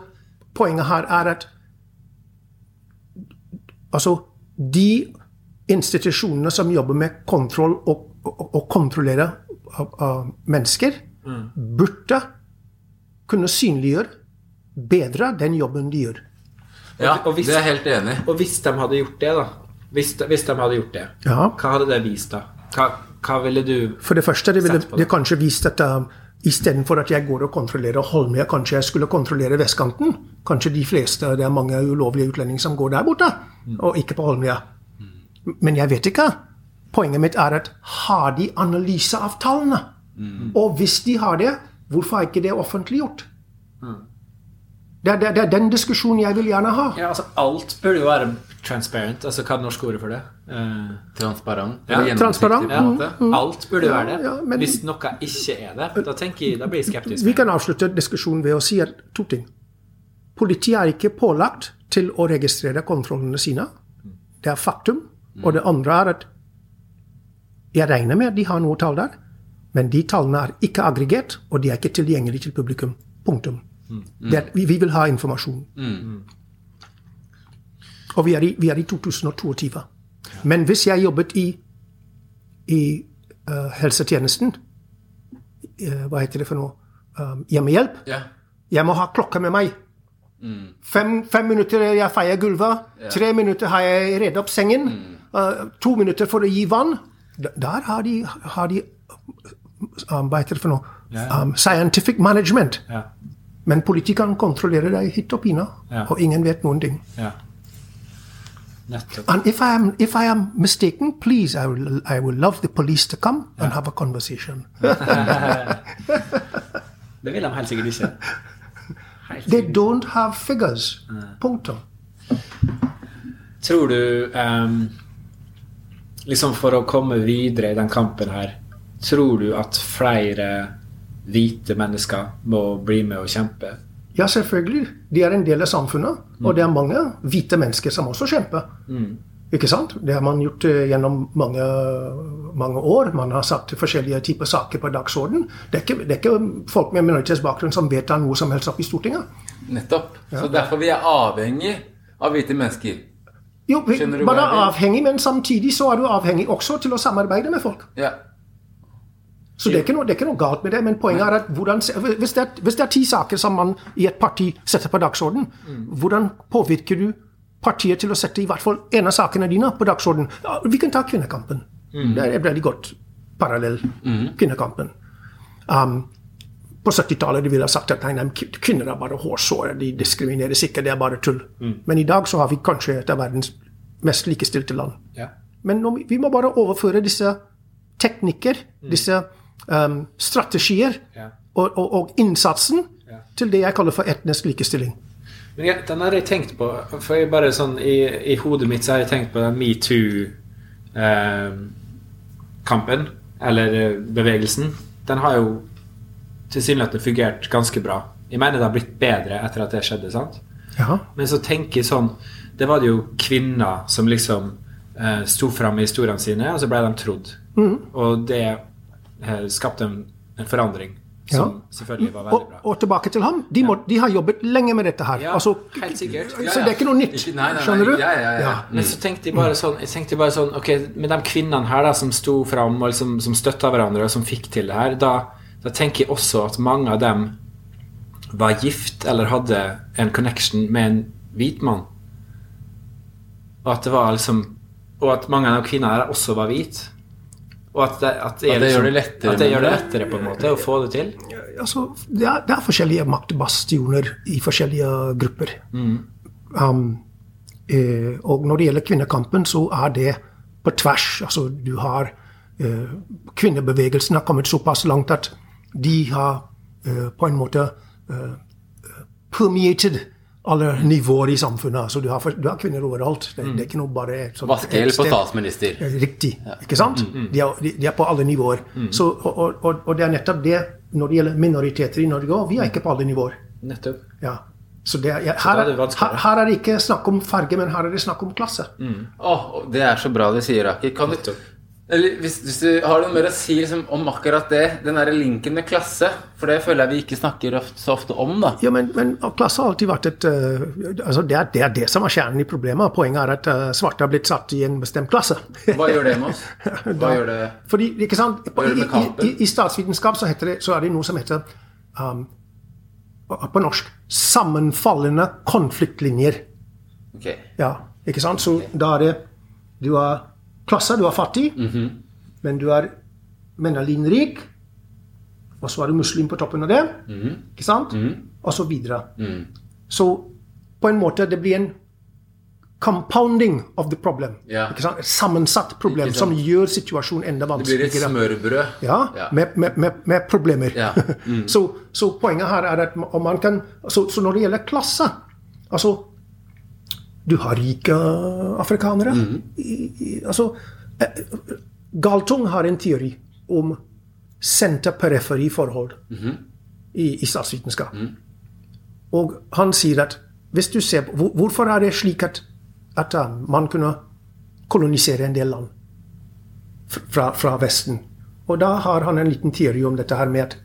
Poenget her er at altså, de institusjonene som jobber med kontroll og, og, og kontrollere av, av mennesker, burde kunne synliggjøre bedre den jobben de gjør. Ja, og hvis- det er jeg helt enig i. Og hvis de hadde gjort det, da Hvis hvis de hadde gjort det, Ja. hva hadde det vist da? Hva, hva ville du For det første, det ville det. det kanskje vist at uh, istedenfor at jeg går og kontrollerer Holmlia, kanskje jeg skulle kontrollere vestkanten. Kanskje de fleste, det er mange ulovlige utlendinger som går der borte, og ikke på Holmlia. Men jeg vet ikke. Poenget mitt er at har de analyseavtalene? Mm. Og hvis de har det, hvorfor er ikke det offentliggjort? Det er, det, er, det er den diskusjonen jeg vil gjerne ha. Ja, altså Alt burde jo være transparent. Altså Hva er det norske ordet for det? Eh, Transparent. Ja, transparent, Ja, en alt burde jo være det. ja, men- Hvis noe ikke er det, da tenker jeg, da blir jeg skeptisk. Vi kan avslutte diskusjonen ved å si at to ting. Politiet er ikke pålagt til å registrere kontrollene sine. Det er faktum. Og det andre er at jeg regner med at de har noe tall der, men de tallene er ikke aggregert, og de er ikke tilgjengelige til publikum. Punktum. Det er, vi, vi vil ha informasjon. Og vi er, i, vi er i 2022. Men hvis jeg jobbet i, i uh, helsetjenesten, uh, hva heter det for noe, Um, hjemmehjelp, Yeah. jeg må ha klokka med meg. Fem, fem minutter jeg feier gulvet, tre minutter har jeg redd opp sengen, uh, to minutter for å gi vann. D- Der har de, har de um, hva heter det for noe, um, scientific management. Ja. Men politikerne kontrollerer deg hit og pine, Ja. og ingen vet noen ting. ja. And if I am, if I am mistaken, please, I will, I will love the police to come and have a conversation. (laughs) Det vil de helt sikkert ikke. Helt They don't have figures. Punktum. Tror du um, Liksom for å komme videre i den kampen her, tror du at flere hvite mennesker må bli med og kjempe? Ja, selvfølgelig. De er en del av samfunnet. Og det er mange hvite mennesker som også kjemper. Ikke sant? Det har man gjort eh, gjennom mange, mange år. Man har satt forskjellige typer saker på dagsorden. Det er ikke, det er ikke folk med minoritetsbakgrunn som vedtar noe som helst opp i Stortinget. Nettopp. Så derfor vi er avhengig av hvite mennesker. Jo, vi, man er avhengig, men samtidig så er du avhengig også til å samarbeide med folk. Ja. Så det er, ikke noe, det er ikke noe galt med det, men poenget er at hvordan, hvis, det er, hvis det er ti saker som man i et parti setter på dagsorden, hvordan påvirker du partiet til å sette i hvert fall en av sakene dine på dagsorden? Vi kan ta kvinnekampen. Det er et veldig godt parallell. Kvinnekampen. Um, på 70-tallet ville ha sagt at nei, nei, kvinner er bare hårsåre, de diskrimineres ikke, det er bare tull. Men i dag så har vi kanskje et av verdens mest likestilte land. Ja. Men nå, vi må bare overføre disse teknikker, disse um, strategier Ja. og, og, og innsatsen Ja. til det jeg kaller for etnisk likestilling. Men ja, den har jeg tenkt på For jeg bare sånn i, i hodet mitt så har jeg tenkt på den metoo-kampen, eller eh, bevegelsen. Den har jo tilsynelatende fungert ganske bra Jeg mener det har blitt bedre etter at det skjedde. sant? Ja. Men så tenker jeg sånn Det var det jo kvinner som liksom eh, sto fram i historiene sine, og så ble de trodd. Mm. Og det skapte en, en forandring som selvfølgelig var veldig bra. og tilbake til ham. De, må, de har jobbet lenge med dette her. Ja, altså, helt sikkert. Så det er ikke noe nytt. Ikke- nei, nei, nei. Skjønner du? Ja, ja, ja. Men så tenkte jeg bare sånn, jeg tenkte bare sånn Ok, med de kvinnene her da som sto fram og liksom, som støtta hverandre, og som fikk til det her, da, da tenker jeg også at mange av dem var gift eller hadde en connection med en hvit mann. Og at det var liksom Og at mange av de kvinnene her også var hvite. Og at det, at det, At det gjør det liksom- lettere At det gjør det lettere på en måte å få det til. altså, det, er, det er forskjellige maktbastioner i forskjellige grupper. Um, eh, og når det gjelder kvinnekampen, så er det på tvers. Altså, du har eh, Kvinnebevegelsen har kommet såpass langt at de har eh, på en måte eh, permeated alle nivåer i samfunnet. Så du har, du har kvinner overalt. Det, det er ikke noe bare sånn Vaskehjelp og statsminister. Riktig. Ja. Ikke sant? De, er, de, er på alle nivåer. Så, og, og, og det er nettopp det når det gjelder minoriteter i Norge òg. Vi er ikke på alle nivåer. Nettopp. Ja. Så det ja, her, er det er, her, her er det ikke snakk om farge, men her er det snakk om klasse. Åh, det er så bra de sier, Aki. Kan du, eller hvis, hvis du har noe mer å si liksom, om akkurat det, den der linken med klasse, for det føler jeg vi ikke snakker så ofte om, da. Ja, men, men klasse har alltid vært et uh, altså det, er, det er det som er kjernen i problemet. Poenget er at uh, svarte har blitt satt i en bestemt klasse. Hva gjør det med oss? (laughs) Hva gjør det Fordi, ikke sant? I, i, i, statsvitenskap så, heter det, så er det noe som heter um, på norsk sammenfallende konfliktlinjer. Okay. Ja, ikke sant? Så da er det Du har klasse, du er fattig, Mhm. men du er mennalinrik, og så er du muslim på toppen av det, Mhm. ikke sant? Og så videre. Mm. Så på en måte det blir en compounding of the problem. Ja. Et sammensatt problem som gjør situasjonen enda vanskeligere. Det blir et smørbrød. Ja, Ja. Med, med, med, med problemer. Ja. (laughs) Mm. så, så poenget her er at man kan så, så når det gjelder klasse Altså Du har rike afrikanere. Mm. I, i, altså eh, Galtung har en teori om senter-periferi-forhold Mhm. i, i statsvitenskap. Mm. Og han sier at hvis du ser på, hvor, Hvorfor er det slik at, at uh, man kunne kolonisere en del land fra, fra Vesten? Og da har han en liten teori om dette her med at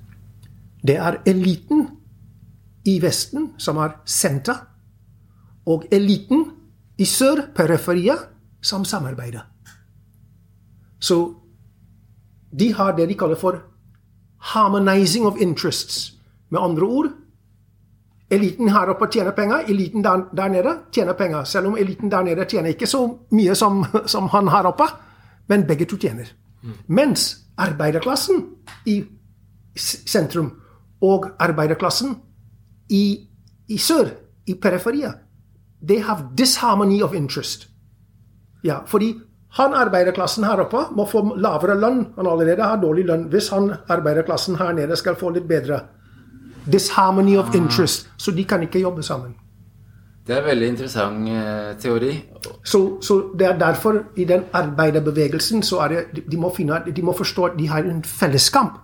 det er eliten i Vesten som er senter, og eliten i sør, periferiet, som samarbeider. Så de har det de kaller for harmonizing of interests. Med andre ord Eliten her oppe tjener penger, eliten der, der nede tjener penger. Selv om eliten der nede tjener ikke så mye som, som han her oppe, men begge to tjener. Mens arbeiderklassen i sentrum og arbeiderklassen i, i sør, i periferiet, they have disharmony of interest. Ja, fordi han arbeiderklassen her oppe må få lavere lønn. Han allerede har dårlig lønn. Hvis han arbeiderklassen her nede skal få litt bedre disharmony of interest, så de kan ikke jobbe sammen. Det er en veldig interessant eh, teori. Så, så det er derfor i den arbeiderbevegelsen så er det, de, må finne, de må forstå at de har en felleskamp.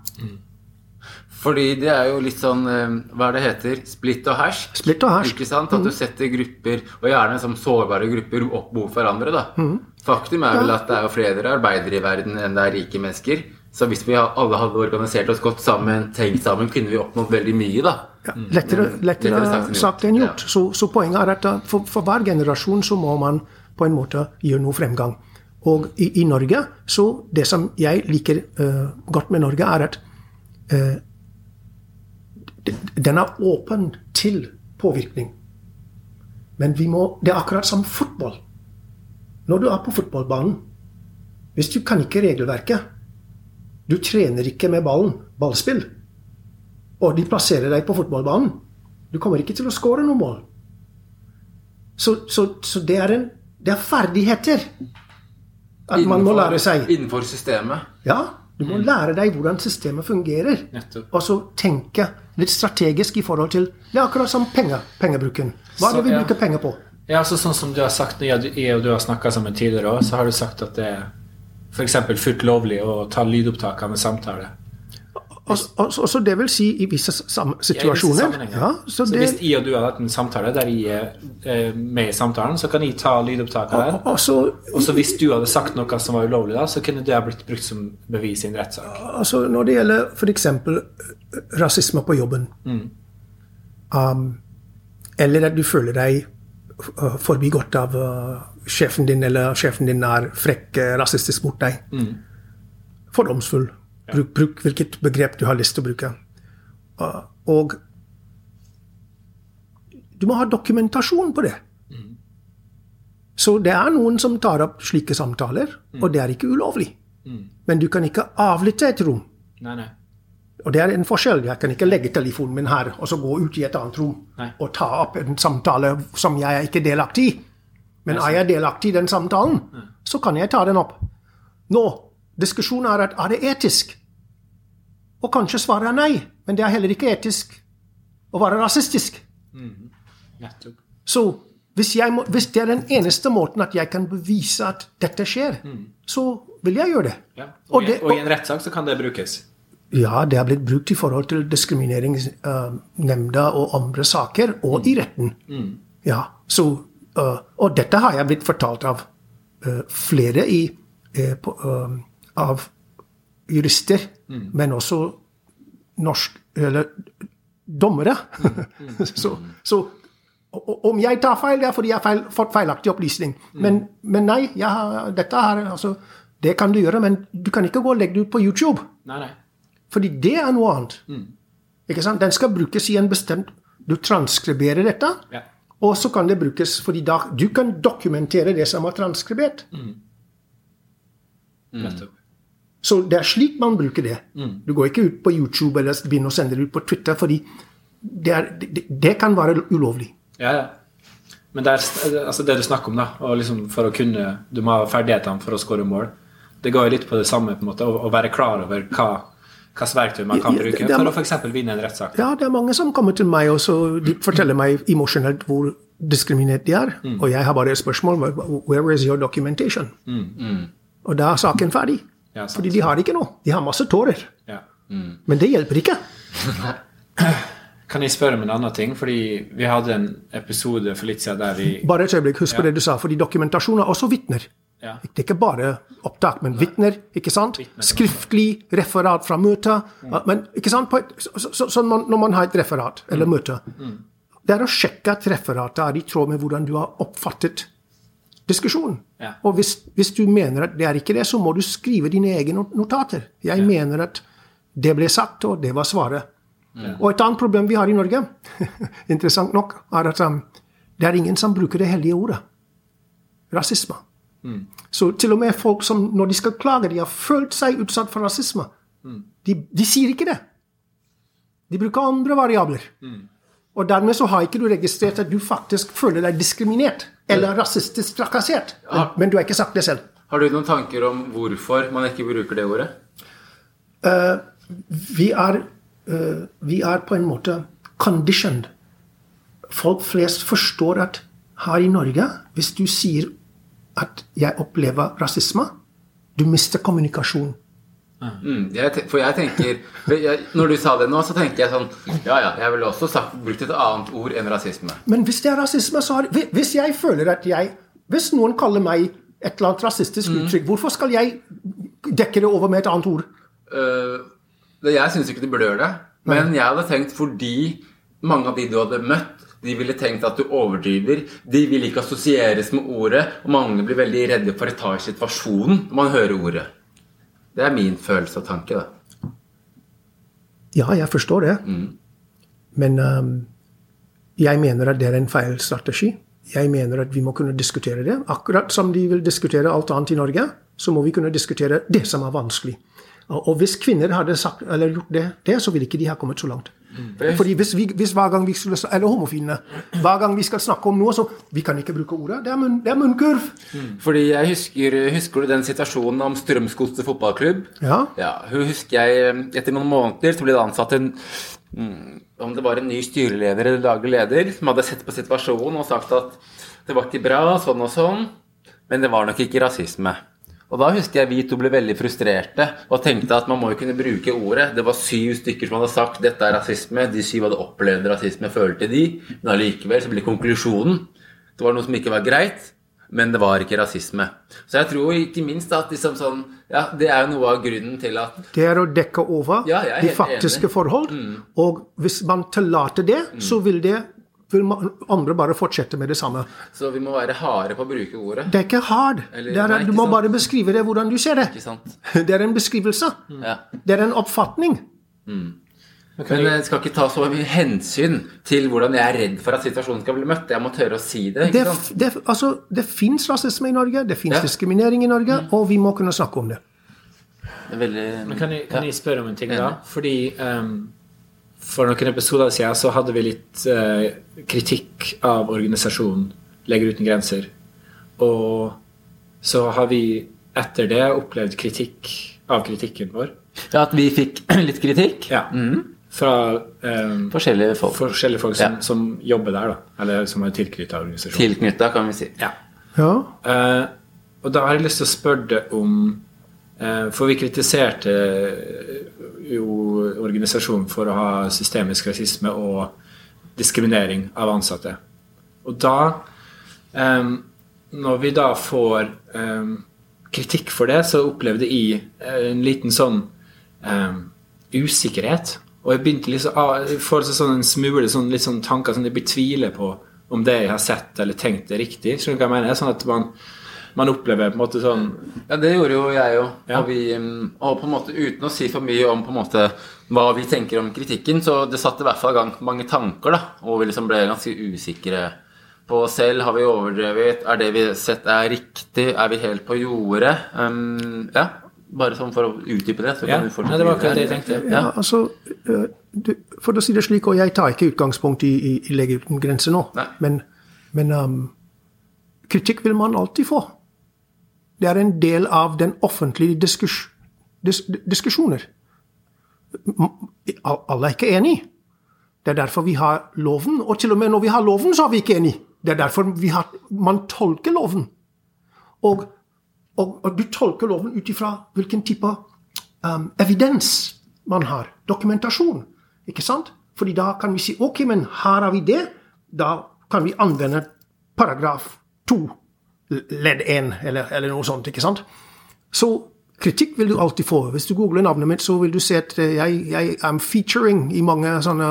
Fordi det er jo litt sånn eh, Hva er det heter? Splitt og hersk. Splitt og hersk. Ikke sant? At du setter grupper, og gjerne som sårbare grupper, opp mot hverandre. da. Faktum er vel at det er jo flere arbeidere i verden enn det er rike mennesker. Så hvis vi alle hadde organisert oss godt sammen, tenkt sammen, kunne vi oppnådd veldig mye, da. Ja, lettere, lettere sagt enn gjort. Så, så poenget er at uh, for, for hver generasjon så må man på en måte gjøre noe fremgang. Og i, i Norge, så det som jeg liker uh, godt med Norge, er at uh, den er åpen til påvirkning. Men vi må, det er akkurat som fotball. Når du er på fotballbanen, hvis du kan ikke regelverket, du trener ikke med ballen, ballspill, og de plasserer deg på fotballbanen. Du kommer ikke til å skåre noe mål. Så, så, så det, er en, det er ferdigheter at man må lære seg. Innenfor systemet. Ja, du må lære deg hvordan systemet fungerer. Og så tenke litt strategisk i forhold til Det er akkurat som penger, pengebruken. Hva er det vi ja. bruker penger på? Ja, altså sånn som du har sagt når jeg og du har snakka sammen tidligere òg, så har du sagt at det er f.eks. fullt lovlig å ta lydopptak av en samtale. Altså, så det vil si i visse situasjoner. Ja, ja, så, så det, hvis jeg og du har hatt en samtale der jeg er eh, med i samtalen, så kan jeg ta lydopptaket der. Og så, og så hvis du hadde sagt noe som var ulovlig, da, så kunne det ha blitt brukt som bevis i en rettssak. Altså Når det gjelder f.eks. rasisme på jobben, mm. um, eller at du føler deg uh, forbigått av uh, sjefen din, eller sjefen din er frekk, rasistisk mot deg. Mm. Fordomsfull Bruk, bruk, hvilket begrep du har lyst til å bruke. Og du må ha dokumentasjon på det. Mm. Så det er noen som tar opp slike samtaler, mm. og det er ikke ulovlig. Mm. Men du kan ikke avlytte et rom. Nei, nei. Og det er en forskjell. Jeg kan ikke legge telefonen min her og så gå ut i et annet rom nei. og ta opp en samtale som jeg er ikke delaktig i. Men er jeg delaktig i den samtalen, så kan jeg ta den opp. Nå Diskusjonen er at er det etisk? Og kanskje svaret er nei, men det er heller ikke etisk å være rasistisk. Mm. Så hvis, må, hvis, det er den eneste måten at jeg kan bevise at dette skjer, mm. så vil jeg gjøre det. Ja. Og, og, det, og, og, i en rettssak så kan det brukes? Ja, det har blitt brukt i forhold til diskrimineringsnemnda uh, og andre saker, og mm. i retten. Mm. Ja, så, uh, og dette har jeg blitt fortalt av uh, flere i, uh, på, av jurister, mm. men også norsk Eller dommere. Mm. (laughs) så, så, om jeg tar feil, det er fordi jeg har feil, fått feilaktig opplysning. Mm. Men, men, nei, har, dette her, altså, det kan du gjøre, men du kan ikke gå og legge det ut på YouTube. Nei, nei. Fordi det er noe annet. Mm. Ikke sant? Den skal brukes i en bestemt Du transkriberer dette, ja. og så kan det brukes fordi da, du kan dokumentere det som er transkribert. Mm. Mm. Så det er slik man bruker det. Mm. Du går ikke ut på YouTube eller begynner å sende det ut på Twitter, fordi det, er, det, det kan være ulovlig. Ja, ja. Men det, er, altså det du snakker om, da, og liksom for å kunne Du må ha ferdighetene for å skåre mål. Det går jo litt på det samme, på en måte, å, å være klar over hva hvilket verktøy man kan bruke for å f.eks. vinne en rettssak? Ja, det er mange som kommer til meg og så de forteller meg emosjonelt hvor diskriminert de er. Mm. Og jeg har bare et spørsmål Where is your documentation? Mm. Mm. Og da er saken ferdig. Ja, Fordi de har det ikke nå. De har masse tårer. Ja. Mm. Men det hjelper ikke. (laughs) kan jeg spørre om en annen ting? Fordi vi hadde en episode for litt siden der vi Bare et øyeblikk. Husk på det du sa. Fordi dokumentasjon er også vitner. Ja. Det er ikke bare opptak, men vitner. ikke sant? Skriftlig referat fra møter. Mm. Men ikke sant? Et, så, så, så, når man har et referat eller mm. møte, mm. det er å sjekke at referatet er i tråd med hvordan du har oppfattet diskusjon. Ja. Og hvis, hvis, du mener at det er ikke det, så må du skrive dine egne notater. Jeg ja. mener at det ble sagt, og det var svaret. Ja. Og et annet problem vi har i Norge, (laughs) interessant nok, er at um, det er ingen som bruker det hellige ordet. Rasisme. Mm. Så til og med folk som når de skal klage, de har følt seg utsatt for rasisme, mm. de, de, sier ikke det. De bruker andre variabler. Mm. Og dermed så har ikke du registrert at du faktisk føler deg diskriminert eller rasistisk trakassert. Men, du har ikke sagt det selv. Har du noen tanker om hvorfor man ikke bruker det ordet? Uh, vi, er, uh, vi er på en måte conditioned. Folk flest forstår at her i Norge, hvis du sier at 'jeg opplever rasisme', du mister kommunikasjon. Mm, jeg, for jeg tenker jeg, Når du sa det nå, så tenker jeg sånn Ja, ja, jeg ville også sagt, brukt et annet ord enn rasisme. Men hvis det er rasisme, så har Hvis jeg føler at jeg Hvis noen kaller meg et eller annet rasistisk mm. uttrykk, hvorfor skal jeg dekke det over med et annet ord? Uh, jeg syns ikke du burde gjøre det. Men jeg hadde tenkt fordi mange av de du hadde møtt, de ville tenkt at du overdriver. De vil ikke assosieres med ordet, og mange blir veldig redde for å ta situasjonen når man hører ordet. Det er min følelse og tanke, da. Ja, jeg forstår det. Mm. Men um, jeg mener at det er en feil strategi. Jeg mener at vi må kunne diskutere det. Akkurat som de vil diskutere alt annet i Norge, så må vi kunne diskutere det som er vanskelig. Og hvis kvinner hadde sagt, eller gjort det, det, så ville ikke de ha kommet så langt. Mm. Fordi hvis, vi, hvis, hver gang vi skulle, eller homofilene hver gang vi skal snakke om noe, så Vi kan ikke bruke ordet. Det er, munn, det er munnkurv. Mm. Fordi jeg husker, husker du den situasjonen om Strømsgodset fotballklubb? Ja. ja. Hun husker jeg Etter noen måneder så ble det ansatt en mm, Om det var en ny styreleder eller daglig leder som hadde sett på situasjonen og sagt at det var ikke bra, sånn og sånn, men det var nok ikke rasisme. Og da husker jeg vi to ble veldig frustrerte og tenkte at man må jo kunne bruke ordet. Det var syv stykker som hadde sagt dette er rasisme. De syv hadde opplevd rasisme, følte de. Men allikevel så ble konklusjonen det var noe som ikke var greit, men det var ikke rasisme. Så jeg tror ikke minst at liksom sånn, ja, det er noe av grunnen til at Det er å dekke over Ja, de faktiske enig. Mm. forhold. Og hvis man tillater det, så vil det vil andre bare fortsette med det samme. Så vi må være harde på å bruke ordet. Det er ikke hard. Eller- Det er, nei, du må sant. bare beskrive det hvordan du ser det. Ikke sant? (laughs) Det er en beskrivelse. Ja. Det er en oppfatning. Men jeg skal ikke ta så mye hensyn til hvordan jeg er redd for at situasjonen skal bli møtt. Jeg må tørre å si det. Det, ikke sant? det, altså, det fins rasisme i Norge, det fins Ja. diskriminering i Norge, og vi må kunne snakke om det. Det er veldig Men kan jeg, kan jeg spørre om en ting, da? Fordi ehm, for noen episoder siden så hadde vi litt eh, kritikk av organisasjonen Leger uten grenser. Og så har vi etter det opplevd kritikk av kritikken vår. Ja, at vi fikk (clears throat) litt kritikk. Ja. Fra eh, Forskjellige folk. forskjellige folk som, Ja. som jobber der, da. Eller som er tilknyttet organisasjonen. Tilknytta, kan vi si. Ja. Ja. Eh, og da har jeg lyst til å spørre deg om eh, For vi kritiserte eh, jo organisasjonen for å ha systemisk rasisme og diskriminering av ansatte. Og da Når vi da får kritikk for det, så opplevde jeg eh, en liten sånn usikkerhet. Og jeg begynte liksom, får sånn en smule sånn, litt sånn tanker som jeg betviler på om det jeg har sett eller tenkt er riktig. Skjønner du hva jeg mener? Sånn at man, man opplever på en måte sånn Ja, det gjorde jo jeg òg. Ja. Og, vi, mm, og på en måte uten å si for mye om på en måte hva vi tenker om kritikken, så det satte i hvert fall i gang mange tanker, da. Og vi liksom ble ganske usikre på oss selv. Har vi overdrevet? Er det vi har sett er riktig? Er vi helt på jordet? Um, ja. Bare sånn for å utdype det. Så Ja, kan vi fortsette Ja, det var akkurat det jeg tenkte. Ja, altså, eh, For å si det slik, og jeg tar ikke utgangspunkt i, i, i Leger uten grenser nå, Nei. men, men um, kritikk vil man alltid få. Det er en del av den offentlige diskus, dis, diskusjoner. Alle er ikke enig. Det er derfor vi har loven, og til og med når vi har loven, så er vi ikke enig. Det er derfor har, man tolker loven. Og, og, og du tolker loven ut ifra hvilken type um, evidens man har. Dokumentasjon. Ikke sant? Fordi da kan vi si ok, men her har vi det. Da kan vi anvende paragraf 2, ledd 1, eller, eller noe sånt. ikke sant? Så kritikk vil du alltid få. Hvis du googler navnet mitt, så vil du se at eh, jeg, jeg er featuring i mange sånne,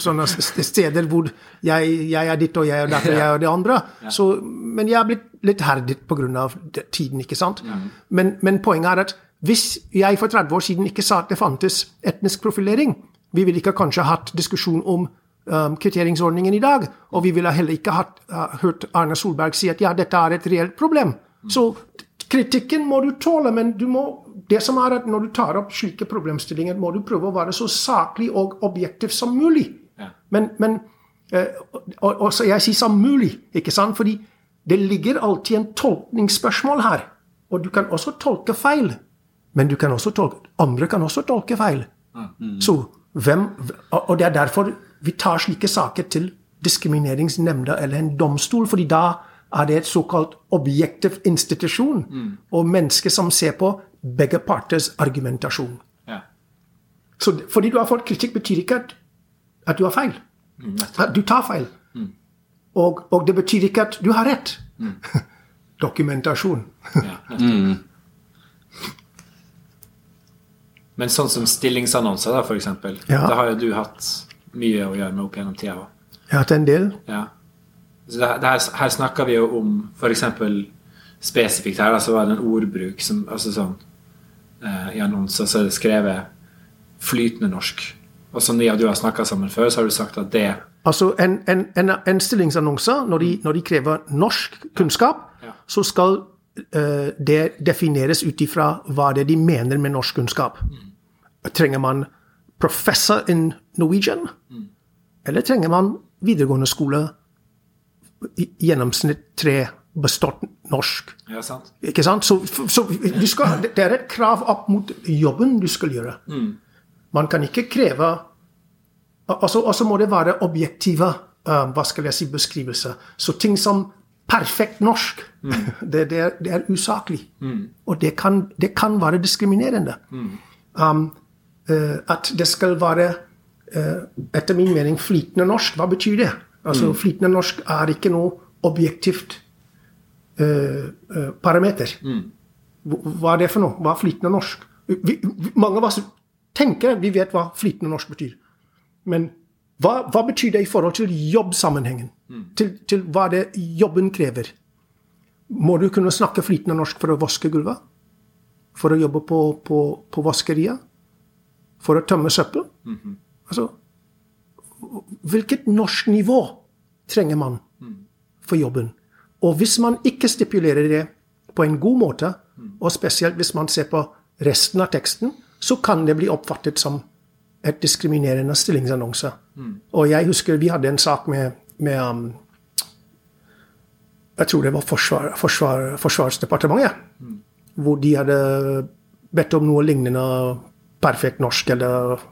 sånne steder hvor jeg, jeg er ditt og jeg er dette og jeg er det andre. Så, men jeg er blitt litt herdet pga. tiden, ikke sant? Men, men poenget er at hvis jeg for 30 år siden ikke sa at det fantes etnisk profilering, vi ville ikke kanskje hatt diskusjon om um, kvitteringsordningen i dag, og vi ville heller ikke hatt, uh, hørt Arne Solberg si at ja, dette er et reelt problem. Så kritikken må du tåle, men du må, det som er at når du tar opp slike problemstillinger, må du prøve å være så saklig og objektiv som mulig. Ja. Men, men uh, og, og så jeg sier som mulig, ikke sant? Fordi det ligger alltid en tolkningsspørsmål her. Og du kan også tolke feil. Men du kan også tolke, andre kan også tolke feil. Så hvem, og det er derfor vi tar slike saker til diskrimineringsnemnda eller en domstol, fordi da er det et såkalt objektiv institusjon, og mennesker som ser på begge parters argumentasjon. Ja. Så fordi du har fått kritikk, betyr ikke at, at du har feil. At du tar feil. Og, og det betyr ikke at du har rett. (laughs) Dokumentasjon. Ja, nettopp. Men sånn som stillingsannonser, da, eksempel. Ja. Det har jo du hatt mye å gjøre med opp gjennom tida Ja, Jeg har hatt en del. Ja. Så det, det her, her snakker vi jo om f.eks. spesifikt her, altså var det en ordbruk som altså sånn eh, I annonser så er det skrevet flytende norsk. Og som ni av du har snakka sammen før, så har du sagt at det Altså en, en, en, en stillingsannonse, når de, når de krever norsk kunnskap, Ja. så skal eh, det defineres ut ifra hva det er de mener med norsk kunnskap. Trenger man professor in Norwegian? Eller trenger man videregående skole i gjennomsnitt tre bestått norsk? Ja, sant? Ikke sant? Så, så du skal, det er et krav opp mot jobben du skal gjøre. Man kan ikke kreve Og så må det være objektive uh, hva skal jeg si, beskrivelser. Så ting som perfekt norsk. (laughs) Det, det, er, det, er, usaklig. Og det kan, det kan, være diskriminerende. Um, uh, at det skal være, etter min mening, flytende norsk. Hva betyr det? Altså, Flytende norsk er ikke noe objektivt uh, parameter. Hva er det for noe? Hva er flytende norsk? Vi, mange av oss tenker at vi vet hva flytende norsk betyr. Men hva, hva betyr det i forhold til jobbsammenhengen? Mm. Til, til, hva det jobben krever? Må du kunne snakke flytende norsk for å vaske gulvet? For å jobbe på, på, på vaskeriet? For å tømme søppel? Mm -hmm. Altså Hvilket norsk nivå trenger man for jobben? Og hvis man ikke stipulerer det på en god måte, og spesielt hvis man ser på resten av teksten, så kan det bli oppfattet som et diskriminerende stillingsannonse. Og jeg husker vi hadde en sak med, med um, Jeg tror det var forsvar, forsvar, Forsvarsdepartementet. Hvor de hadde bedt om noe lignende perfekt norsk eller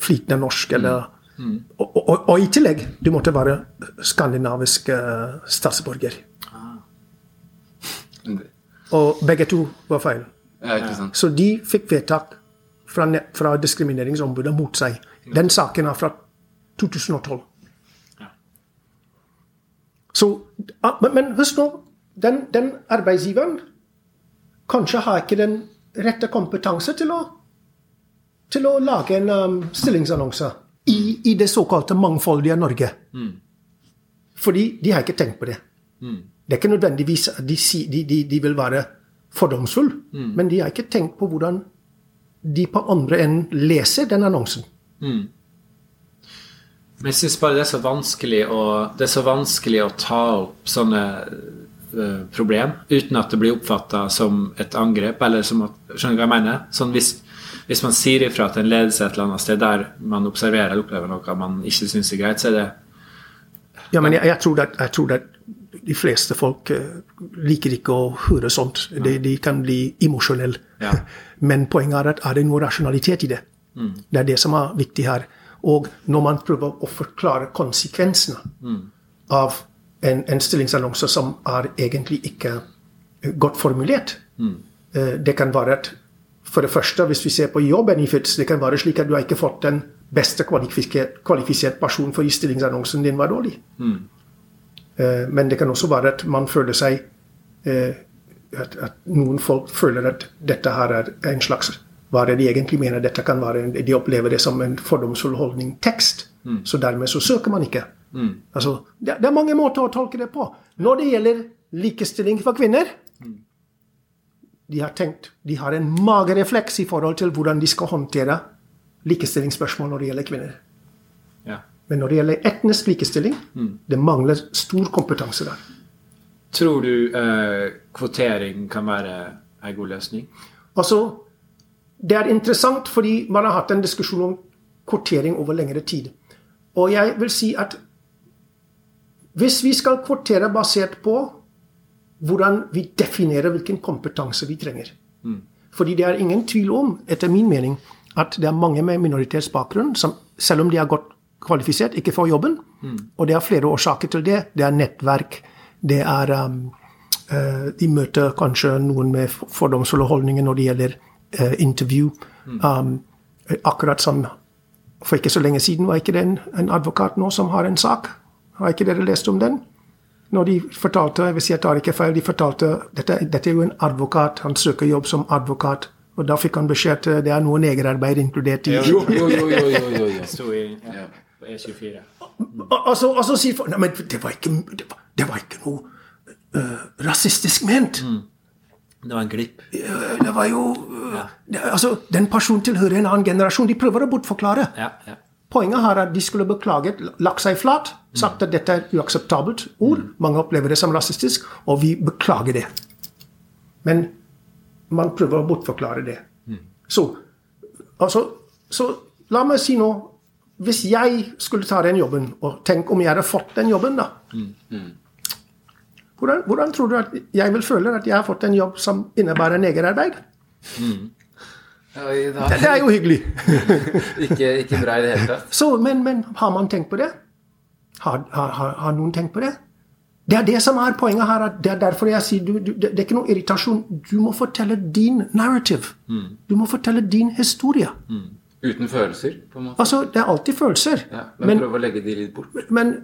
flytende norsk. eller mm. mm. og, og, og, i tillegg, du måtte være skandinavisk uh, statsborger. Ah. Og begge to var feil. Ja, Så de fikk vedtak fra, fra Diskrimineringsombudet mot seg. Den saken er fra 2012. Så, men, men husk nå, den, den, arbeidsgiveren kanskje har ikke den rette kompetanse til å, til å lage en um, stillingsannonse i, i, det såkalte mangfoldige Norge. Mm. Fordi de har ikke tenkt på det. Mm. Det er ikke nødvendigvis at de, de, de, de vil være fordomsfulle, mm. men de har ikke tenkt på hvordan de på andre enden leser den annonsen. Mm. Men jeg syns bare det er så vanskelig å, det er så vanskelig å ta opp sånne uh, problem uten at det blir oppfatta som et angrep. eller som at, Skjønner du hva jeg mener? Sånn hvis, hvis man sier ifra til en ledelse et eller annet sted der man observerer eller opplever noe man ikke syns er greit, så er det Ja, men jeg, jeg, tror, at, jeg tror at de fleste folk uh, liker ikke å høre sånt. De, de kan bli emosjonelle. Ja. (laughs) Men poenget er at er det noe rasjonalitet i det? Mm. Det er det som er viktig her. Og når man prøver å forklare konsekvensene mm. av en, en, stillingsannonse som er egentlig ikke godt formulert mm. uh, Det kan være at for det første, hvis vi ser på jobb-benefits, det kan være slik at du har ikke fått den beste kvalifisert, personen person fordi stillingsannonsen din var dårlig. Mm. Uh, men det kan også være at man føler seg uh, at, at, noen folk føler at dette her er en slags hva er det de egentlig mener dette kan være. De opplever det som en fordomsfull holdning tekst. Mm. Så dermed så søker man ikke. Mm. Altså, det, det, er mange måter å tolke det på. Når det gjelder likestilling for kvinner. De har tenkt, de har en magerefleks i forhold til hvordan de skal håndtere likestillingsspørsmål når det gjelder kvinner. Ja. Men når det gjelder etnisk likestilling, mm. det mangler stor kompetanse der. Tror du eh, kvotering kan være en god løsning? Altså, Det er interessant fordi man har hatt en diskusjon om kvotering over lengre tid. Og jeg vil si at hvis vi skal kvotere basert på hvordan vi definerer hvilken kompetanse vi trenger mm. Fordi det er ingen tvil om, etter min mening, at det er mange med minoritetsbakgrunn som, selv om de er godt kvalifisert, ikke får jobben. Mm. Og det er flere årsaker til det. Det er nettverk, det er um, uh, De møter kanskje noen med fordomsfulle holdninger når det gjelder uh, intervju. Mm. Um, akkurat som for ikke så lenge siden var ikke det en, en, advokat nå som har en sak. Har ikke dere lest om den? Når de fortalte jeg vil si jeg tar ikke feil, de fortalte dette, dette er jo en advokat, han søker jobb som advokat. Og da fikk han beskjed at det er noe negerarbeid inkludert i Jo, jo, jo. jo, jo, jo, jo. (laughs) Sto i ja, på E24. Og så sier folk Nei, men det var ikke, det var, det var ikke noe uh, rasistisk ment. Mm. Det var en glipp. Det var jo uh, ja. det, Altså, den personen tilhører en annen generasjon. De prøver å bortforklare. Ja, ja. Poenget her er at de skulle beklaget, lagt seg flat, sagt at dette er uakseptabelt ord. Mm. Mange opplever det som rasistisk, og vi beklager det. Men man prøver å bortforklare det. Mm. Så, altså, så la meg si nå hvis jeg skulle ta den jobben, og tenk om jeg hadde fått den jobben, da. Mm. Hvordan, hvordan, tror du at jeg vil føle at jeg har fått en jobb som innebærer negerarbeid? Mm. Det, det, er jo hyggelig. (laughs) ikke, ikke, bra i det hele tatt. Så, men, men, har man tenkt på det? Har, har, har, noen tenkt på det? Det er det som er poenget her. Det er derfor jeg sier du, du, det, er ikke noe irritasjon. Du må fortelle din narrative. Du må fortelle din historie. Uten følelser, på en måte. Altså, det er alltid følelser. Ja, men, men, prøv å legge de litt bort. men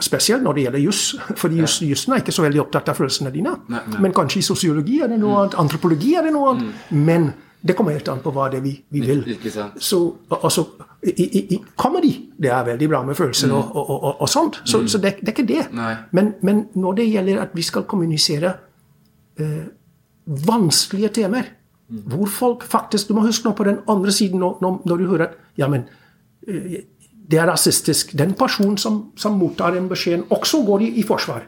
spesielt når det gjelder juss. Fordi juss, jussen er ikke så veldig opptatt av følelsene dine. Men kanskje i sosiologi er det noe annet, antropologi er det noe annet. Men det kommer helt an på hva det er vi, vi vil. Så altså, i, i, i comedy det er veldig bra med følelser og, og, og, og sånt. Så, så det, det er ikke det. Men, men når det gjelder at vi skal kommunisere eh, vanskelige temaer, hvor folk faktisk Du må huske nå på den andre siden når, når, du hører at ja, men eh, det er rasistisk. Den personen som, som mottar den beskjeden, også går i, i forsvar.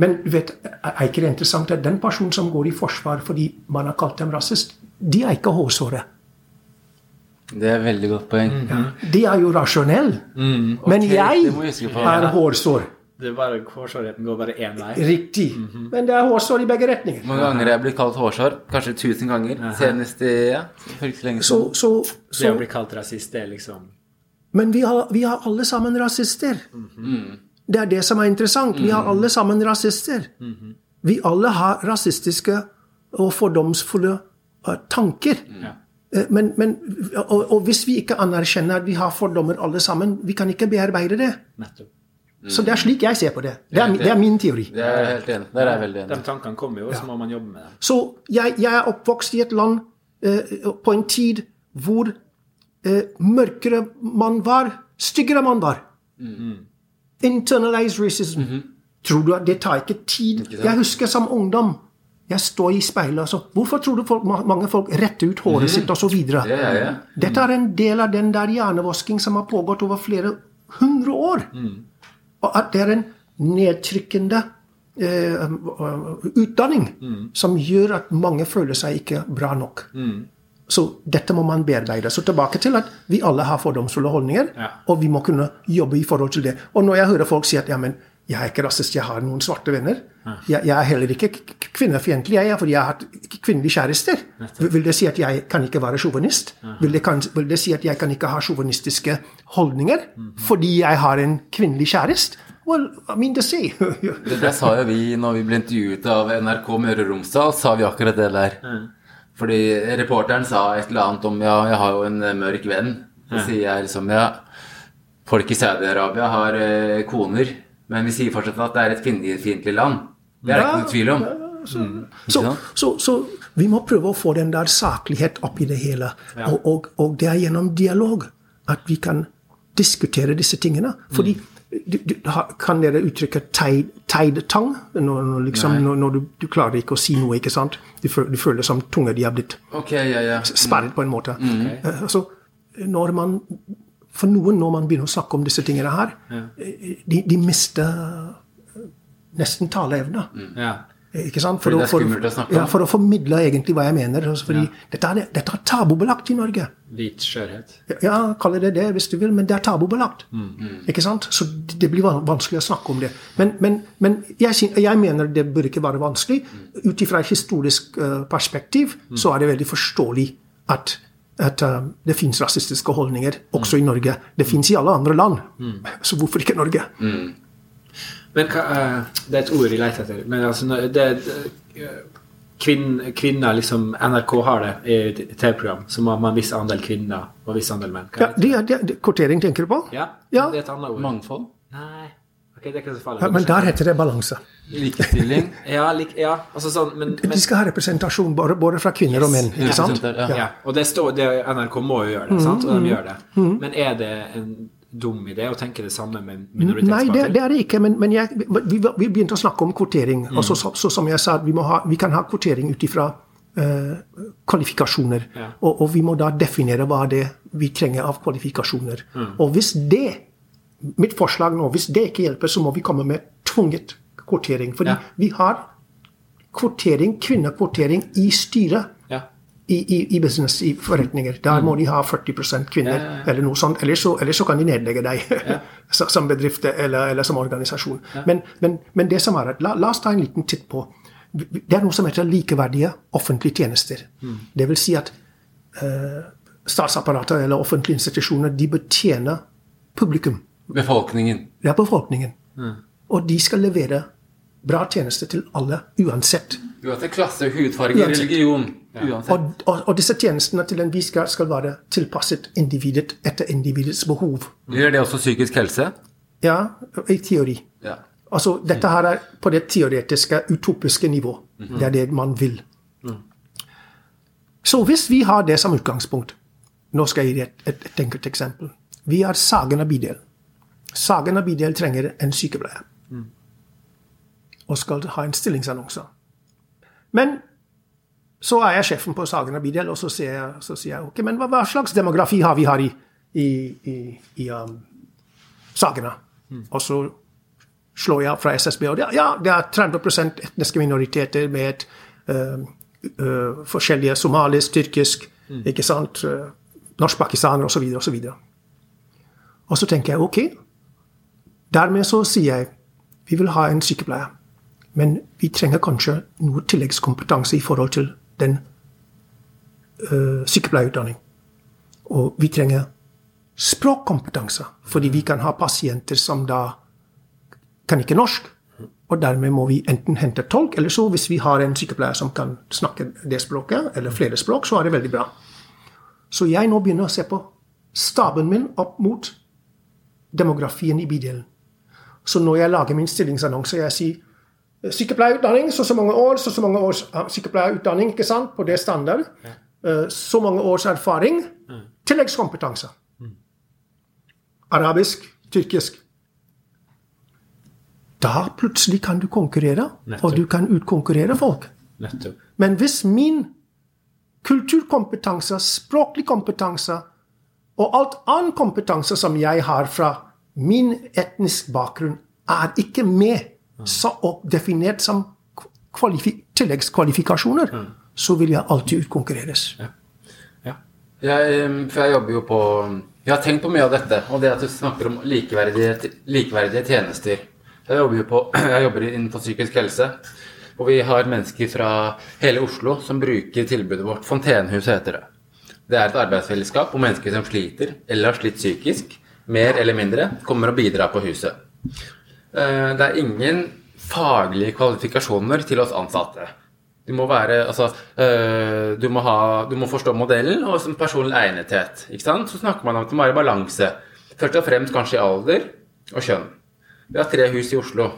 Men du vet, er ikke det interessant at den personen som går i forsvar fordi man har kalt dem rasist, de er ikke hårsåre. Det er et veldig godt poeng. De er jo rasjonelle. Men jeg det må vi huske på. er hårsår. Det er bare, Hårsårheten går bare én vei. Riktig. Men det er hårsår i begge retninger. Mange ganger er jeg blitt kalt hårsår. Kanskje tusen ganger. Senest i ja, lenge ikke så Så, så, Det å bli kalt rasist, det er liksom Men vi har, vi har alle sammen rasister. Det er det som er interessant. Vi har alle sammen rasister. Vi alle har rasistiske og fordomsfulle tanker. Ja. Eh, Men, men, og, og hvis vi ikke anerkjenner at vi har fordommer alle sammen, vi kan ikke bearbeide det. Nettopp. Så det er slik jeg ser på det. Det er, det er min teori. Det er jeg helt enig. Der er jeg veldig De tankene kommer jo, og så må man jobbe med dem. Så jeg, jeg er oppvokst i et land eh, på en tid hvor eh, mørkere man var, styggere man var. Internalized racism. Tror du at det tar ikke tid? Ikke Jeg husker som ungdom jeg står i speilet og så Hvorfor tror du folk, mange folk retter ut håret sitt osv.? Yeah, yeah. Mm. Dette er en del av den der hjernevasking som har pågått over flere hundre år. Og at det er en nedtrykkende eh, utdanning som gjør at mange føler seg ikke bra nok. Så dette må man bearbeide. Så tilbake til at vi alle har fordomsfulle holdninger, Ja. og vi må kunne jobbe i forhold til det. Og når jeg hører folk si at ja, men jeg er ikke rasist, jeg har noen svarte venner. Jeg, jeg er heller ikke kvinnefiendtlig, jeg, fordi jeg har hatt kvinnelige kjærester. Vil- det si at jeg kan ikke være sjåvinist? Vil, det vil det si at jeg kan ikke ha sjåvinistiske holdninger fordi jeg har en kvinnelig kjæreste? Well, I mean to say. (laughs) Det, der sa jo vi når vi ble intervjuet av NRK Møre og Romsdal, sa vi akkurat det der. Fordi reporteren sa et eller annet om ja, jeg har jo en eh, mørk venn. Så sier jeg liksom ja, folk i Saudi-Arabia har eh, koner, men vi sier fortsatt at det er et kvinnefiendtlig land. Det er det ikke noe tvil om. Så, så, så vi må prøve å få den der saklighet opp i det hele. Og, og, og det er gjennom dialog at vi kan diskutere disse tingene. Fordi du, du, Kan dere uttrykke teidetang? Når, når, liksom, når, når du, du klarer ikke å si noe, ikke sant? Du, føler, du føler som tunga di har blitt okay, ja, ja. sperret på en måte. Eh, Altså, når man, for noen, når man begynner å snakke om disse tingene her, ja. de, de mister eh, nesten taleevne. Ja. Ikke sant? Er skummelt å om. ja, for å formidle egentlig hva jeg mener. Altså, fordi dette, er, dette er tabubelagt i Norge. Hvit skjørhet. Ja, kall det det hvis du vil, men det er tabubelagt. Ikke sant? Så det blir vanskelig å snakke om det. Men, men, men jeg, jeg mener det bør ikke være vanskelig. Ut ifra et historisk eh, perspektiv så er det veldig forståelig at, at eh, det fins rasistiske holdninger også i Norge. Det fins i alle andre land. Så hvorfor ikke Norge? Men hva, eh, Det er et ord jeg leter etter. Men altså, det, det, kvinn, kvinner liksom NRK har det i et TV-program. Så må man en viss andel kvinner og en viss andel menn. Hva Ja, det? det er, det, det, kvotering tenker du på? Ja, Ja. det er et annet ord. Mangfold? Nei. Ok, det er ikke så. Ja, men der heter det balanse. Likestilling? (laughs) Ja, lik, ja altså sånn, men, men De skal ha representasjon både, både fra kvinner og menn. ikke sant? Ja. ja. Og det står, det, NRK må jo gjøre det, sant? og de gjør det. Men er det en dum idé å tenke det samme med Nei, det, det er det ikke. Men, men jeg, vi, vi begynte å snakke om kvotering. og så, så, så som jeg sa, vi, må ha, vi kan ha kvotering ut ifra eh, kvalifikasjoner. Ja. Og, og vi må da definere hva det vi trenger av kvalifikasjoner. Og hvis det, mitt forslag nå, hvis det ikke hjelper, så må vi komme med tvunget kvotering. Fordi Ja. vi har kvotering, kvinnekvotering i styret. Ja. i, i, i business, i forretninger. Der må de ha 40 kvinner, Ja, eller noe sånt. Eller så, eller så kan de nedlegge deg (laughs) som bedrift eller, eller som organisasjon. Men, men, men det som er la, la oss ta en liten titt på Det er noe som heter likeverdige offentlige tjenester. Det vil si at eh, statsapparatet eller offentlige institusjoner de betjener publikum. Befolkningen. Ja, befolkningen. befolkningen. Og de skal levere bra tjenester til alle, uansett. Uansett klasse, hudfarge, Uansett. religion. Uansett. Og, og, og disse tjenestene til en viss grad skal være tilpasset individet etter individets behov. Gjør det også psykisk helse? Ja, i teori. Ja. Altså, dette her er på det teoretiske, utopiske nivå. Det er det man vil. Så hvis vi har det som utgangspunkt Nå skal jeg gi et, et, et enkelt eksempel. Vi har Sagene bydel. Sagene Bidel trenger en sykepleier. Og skal ha en stillingsannonse. Men så er jeg sjefen på Sagen og Bidel, og så sier jeg, så sier jeg ok, men hva, hva slags demografi har vi her i, i, i, i um, Sagene? Og så slår jeg opp fra SSB, og det, ja, det er 30% etniske minoriteter med et, uh, uh, forskjellige somalisk, tyrkisk, ikke sant, uh, norsk-pakistaner osv. osv. Og så tenker jeg ok, dermed så sier jeg vi vil ha en sykepleier, men vi trenger kanskje noe tilleggskompetanse i forhold til den øh, sykepleierutdanning. Og vi trenger språkkompetanse, fordi vi kan ha pasienter som da kan ikke norsk. Og dermed må vi enten hente tolk, eller så hvis vi har en sykepleier som kan snakke det språket, eller flere språk, så er det veldig bra. Så jeg nå begynner å se på staben min opp mot demografien i bydelen. Så når jeg lager min stillingsannonse, jeg sier sykepleierutdanning, så så mange år, så så mange års sykepleierutdanning, ikke sant, på det standard. Eh, Så mange års erfaring. Tilleggskompetanse. Arabisk, tyrkisk. Da plutselig kan du konkurrere, og du kan utkonkurrere folk. Men hvis min kulturkompetanse, språklig kompetanse og alt annen kompetanse som jeg har fra min etnisk bakgrunn, er ikke med så, og definert som kvalifi tilleggskvalifikasjoner, så vil jeg alltid utkonkurreres. Ja. Jeg, eh, for jeg jobber jo på Jeg har tenkt på mye av dette, og det at du snakker om likeverdige, likeverdige tjenester. Jeg jobber jo på, (clears throat) jeg jobber innenfor psykisk helse, og vi har mennesker fra hele Oslo som bruker tilbudet vårt. Fontenehus heter det. Det er et arbeidsfellesskap om mennesker som sliter eller har slitt psykisk, mer eller mindre, kommer og bidrar på huset. Eh, Det er ingen faglige kvalifikasjoner til oss ansatte. Du må være Altså, øh, du, må ha, du må forstå modellen og som personlig egnethet. Så snakker man om at det må være balanse. Først og fremst kanskje i alder og kjønn. Vi har tre hus i Oslo.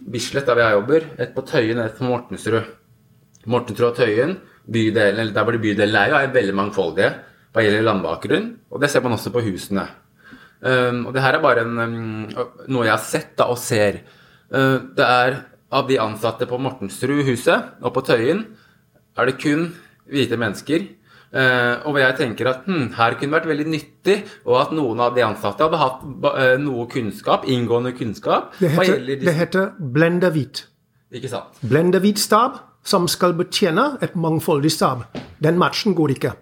Bislett, der jeg jobber. Et på Tøyen og et på Mortensrud. Mortensrud og Tøyen, bydelen, eller der hvor de bydelen er, er veldig mangfoldige hva gjelder landbakgrunn. Og det ser man også på husene. Um, og det her er bare en, um, noe jeg har sett da, og ser. Uh, det er av de ansatte på Mortensrud-huset og på Tøyen, er det kun hvite mennesker. Uh, og jeg tenker at hm, her kunne vært veldig nyttig, og at noen av de ansatte hadde hatt uh, noe kunnskap, inngående kunnskap, Det heter, de... det heter blenda hvit. Ikke sant? Blenda hvit stab som skal betjene et mangfoldig stab. Den matchen går ikke.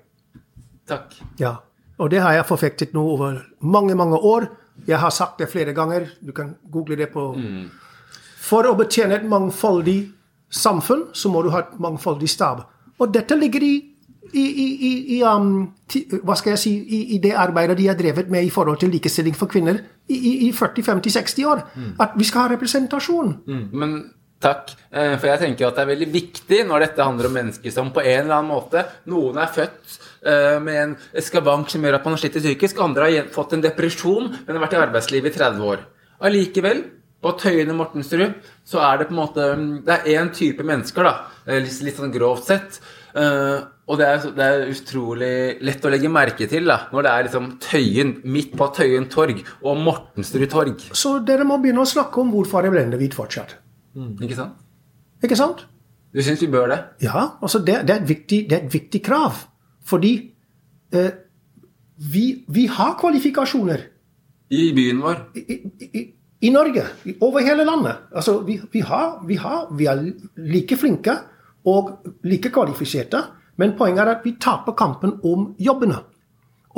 Takk. Ja. Og det har jeg forfektet nå over mange, mange år. Jeg har sagt det flere ganger. Du kan google det på For å betjene et mangfoldig samfunn, så må du ha et mangfoldig stab. Og dette ligger i, i, i, i, um, ti, Hva skal jeg si i, det arbeidet de har drevet med i forhold til likestilling for kvinner i, i, i 40-50-60 år. At vi skal ha representasjon. Men takk. Eh, For jeg tenker at det er veldig viktig når dette handler om mennesker som på en eller annen måte Noen er født med en skavank som gjør at man har slitt psykisk. Andre har fått en depresjon, men har vært i arbeidslivet i 30 år. Allikevel, på Tøyen og Mortensrud, så er det på en måte mm, Det er én type mennesker, da. eh, Litt, litt sånn grovt sett. Eh, og det er, det er utrolig lett å legge merke til da, når det er liksom Tøyen midt på Tøyen torg og Mortensrud torg. Så dere må begynne å snakke om hvorfor er blendehvit fortsatt. Ikke sant? Ikke sant? Du syns vi bør det? Ja, altså det, det, er, viktig, det er et viktig krav. Fordi eh, vi, vi har kvalifikasjoner I byen vår. i, i, i Norge, over hele landet. Altså, vi, vi, har, vi, har, vi er like flinke og like kvalifiserte, men poenget er at vi taper kampen om jobbene.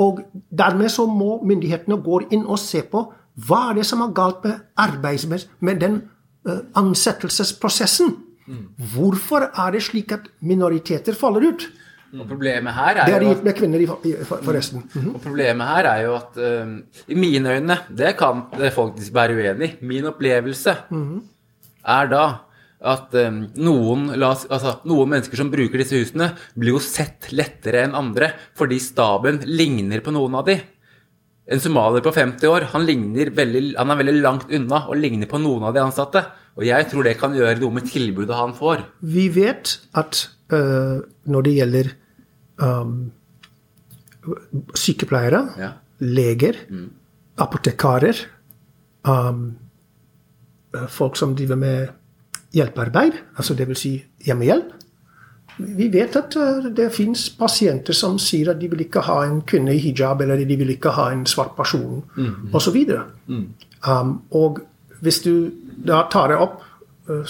Og dermed så må myndighetene gå inn og se på hva er det som er galt med arbeids med, den eh, ansettelsesprosessen. Hvorfor er det slik at minoriteter faller ut? Og problemet her er Det har jo gitt med kvinner, forresten. forresten. Mhm. Og problemet her er jo at eh, i mine øyne, det kan det folk være uenig i, min opplevelse er da at um, noen, altså, noen mennesker som bruker disse husene, blir jo sett lettere enn andre fordi staben ligner på noen av de. En somalier på 50 år han, veldig, han er veldig langt unna og ligner på noen av de ansatte. Og jeg tror det kan gjøre noe med tilbudet han får. Vi vet at eh, når det gjelder um, sykepleiere, Ja. leger, apotekarer, um, folk som driver med hjelpearbeid, altså dvs. Si hjemmehjelp Vi vet at eh, det fins pasienter som sier at de vil ikke ha en kvinne i hijab, eller de vil ikke ha en svart person, osv. Um, og hvis du da tar det opp uh,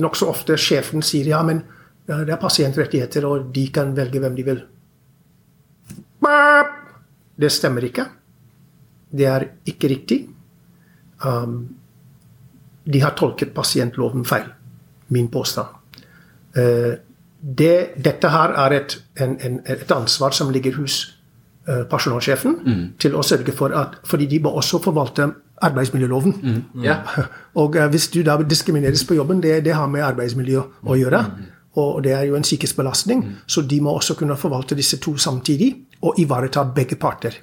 Nokså ofte sjefen sier ja, men det er pasientrettigheter, og de kan velge hvem de vil. Det stemmer ikke. Det er ikke riktig. Um, de har tolket pasientloven feil. Min påstand. Uh, det, dette her er et, en, en, et ansvar som ligger hos uh, personalsjefen til å sørge for at Fordi de må også forvalte arbeidsmiljøloven. Ja. (laughs) Og uh, hvis du da diskrimineres på jobben, det, det har med arbeidsmiljø å gjøre. Og det er jo en psykisk belastning. Så de må også kunne forvalte disse to samtidig, og ivareta begge parter.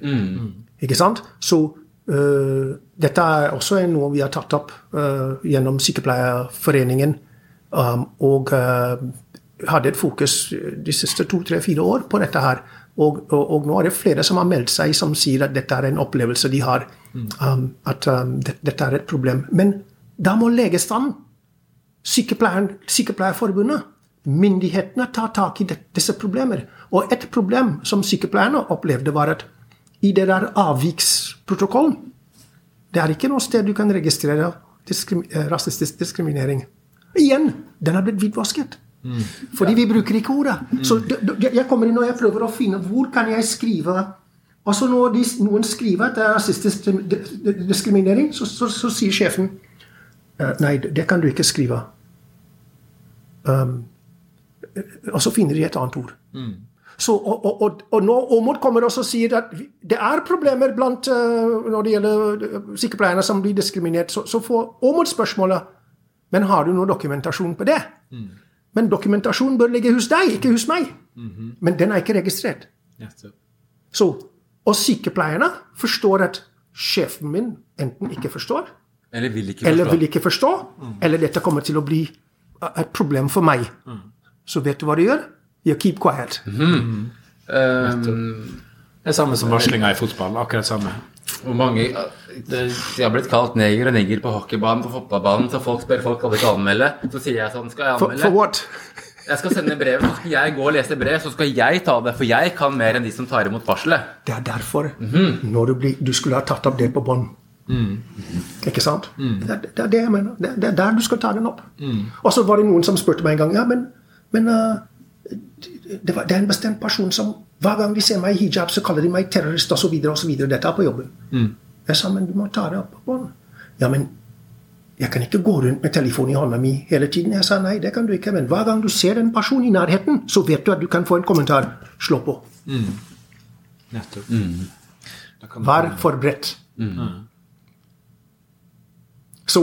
Ikke sant? Så uh, dette er også noe vi har tatt opp uh, gjennom Sykepleierforeningen, um, og uh, hadde et fokus de siste to, tre, fire år på dette her. Og, og, og nå er det flere som har meldt seg, som sier at dette er en opplevelse de har. Um, at um, det, dette er et problem. Men da må legestanden, sykepleieren, Sykepleierforbundet, myndighetene tar tak i disse problemer. Og et problem som sykepleierne opplevde, var at i det der avviksprotokollen Det er ikke noe sted du kan registrere diskrim eh, rasistisk diskriminering. Igjen, den har blitt hvitvasket. Fordi vi bruker ikke ordet. Så d- d- jeg kommer inn og jeg prøver å finne hvor kan jeg skrive Altså Når de, noen skriver at det er rasistisk di- di- diskriminering, så, så, så sier sjefen eh, Nei, det kan du ikke skrive. Um, og så finner de et annet ord. Så, og, og, og, og nå Åmot kommer og sier at det er problemer blant eh, når det gjelder eh, sykepleierne som blir diskriminert. Så, så får Åmot spørsmålet Men har du noe dokumentasjon på det? Men dokumentasjonen bør ligge hos deg, ikke hos meg. Men den er ikke registrert. Nettopp. Så, og sykepleierne forstår at sjefen min enten ikke forstår, Eller vil ikke eller vil ikke forstå, eller dette kommer til å bli et problem for meg. Så vet du hva du gjør? You keep quiet. Um, Det er samme som varslinga i fotball. Akkurat samme. Hvor mange De har blitt kalt neger og neger på hockeybanen, på fotballbanen, så folk spør folk kan ikke anmelde. Så sier jeg sånn, skal jeg anmelde? for what? Jeg skal sende brev, så skal jeg gå og lese brev, så skal jeg ta det, for jeg kan mer enn de som tar imot varselet. Det er derfor når du, blir, du skulle ha tatt opp det på bånd. Ikke sant? Det, er, det er det jeg mener. Det, er- det er der du skal ta den opp. Og så var det noen som spurte meg en gang ja, men, men uh, det, var, det er en bestemt person som hver gang de ser meg i hijab, så kaller de meg terrorist osv. Dette er på jobben. Jeg sa men du må ta det opp på bånd. Ja, men jeg kan ikke gå rundt med telefonen i hånda mi hele tiden. Jeg sa nei, det kan du ikke. Men hver gang du ser en person i nærheten, så vet du at du kan få en kommentar. Slå på. Nettopp. Mm. Vær forberedt. Så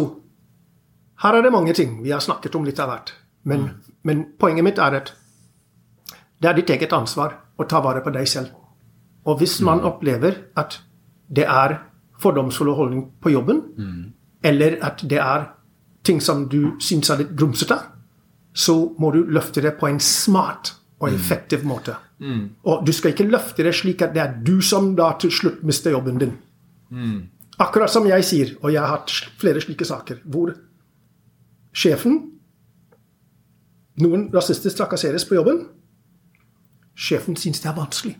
her er det mange ting. Vi har snakket om litt av hvert. Men, men poenget mitt er at det er ditt eget ansvar å ta vare på deg selv. Og hvis man opplever at det er fordomsfull holdning på jobben, eller at det er ting som du syns er litt grumsete, så må du løfte det på en smart og effektiv måte. Og du skal ikke løfte det slik at det er du som da til slutt mister jobben din. Akkurat som jeg sier, og jeg har hatt flere slike saker, hvor sjefen Noen rasistisk trakasseres på jobben. Sjefen syns det er vanskelig.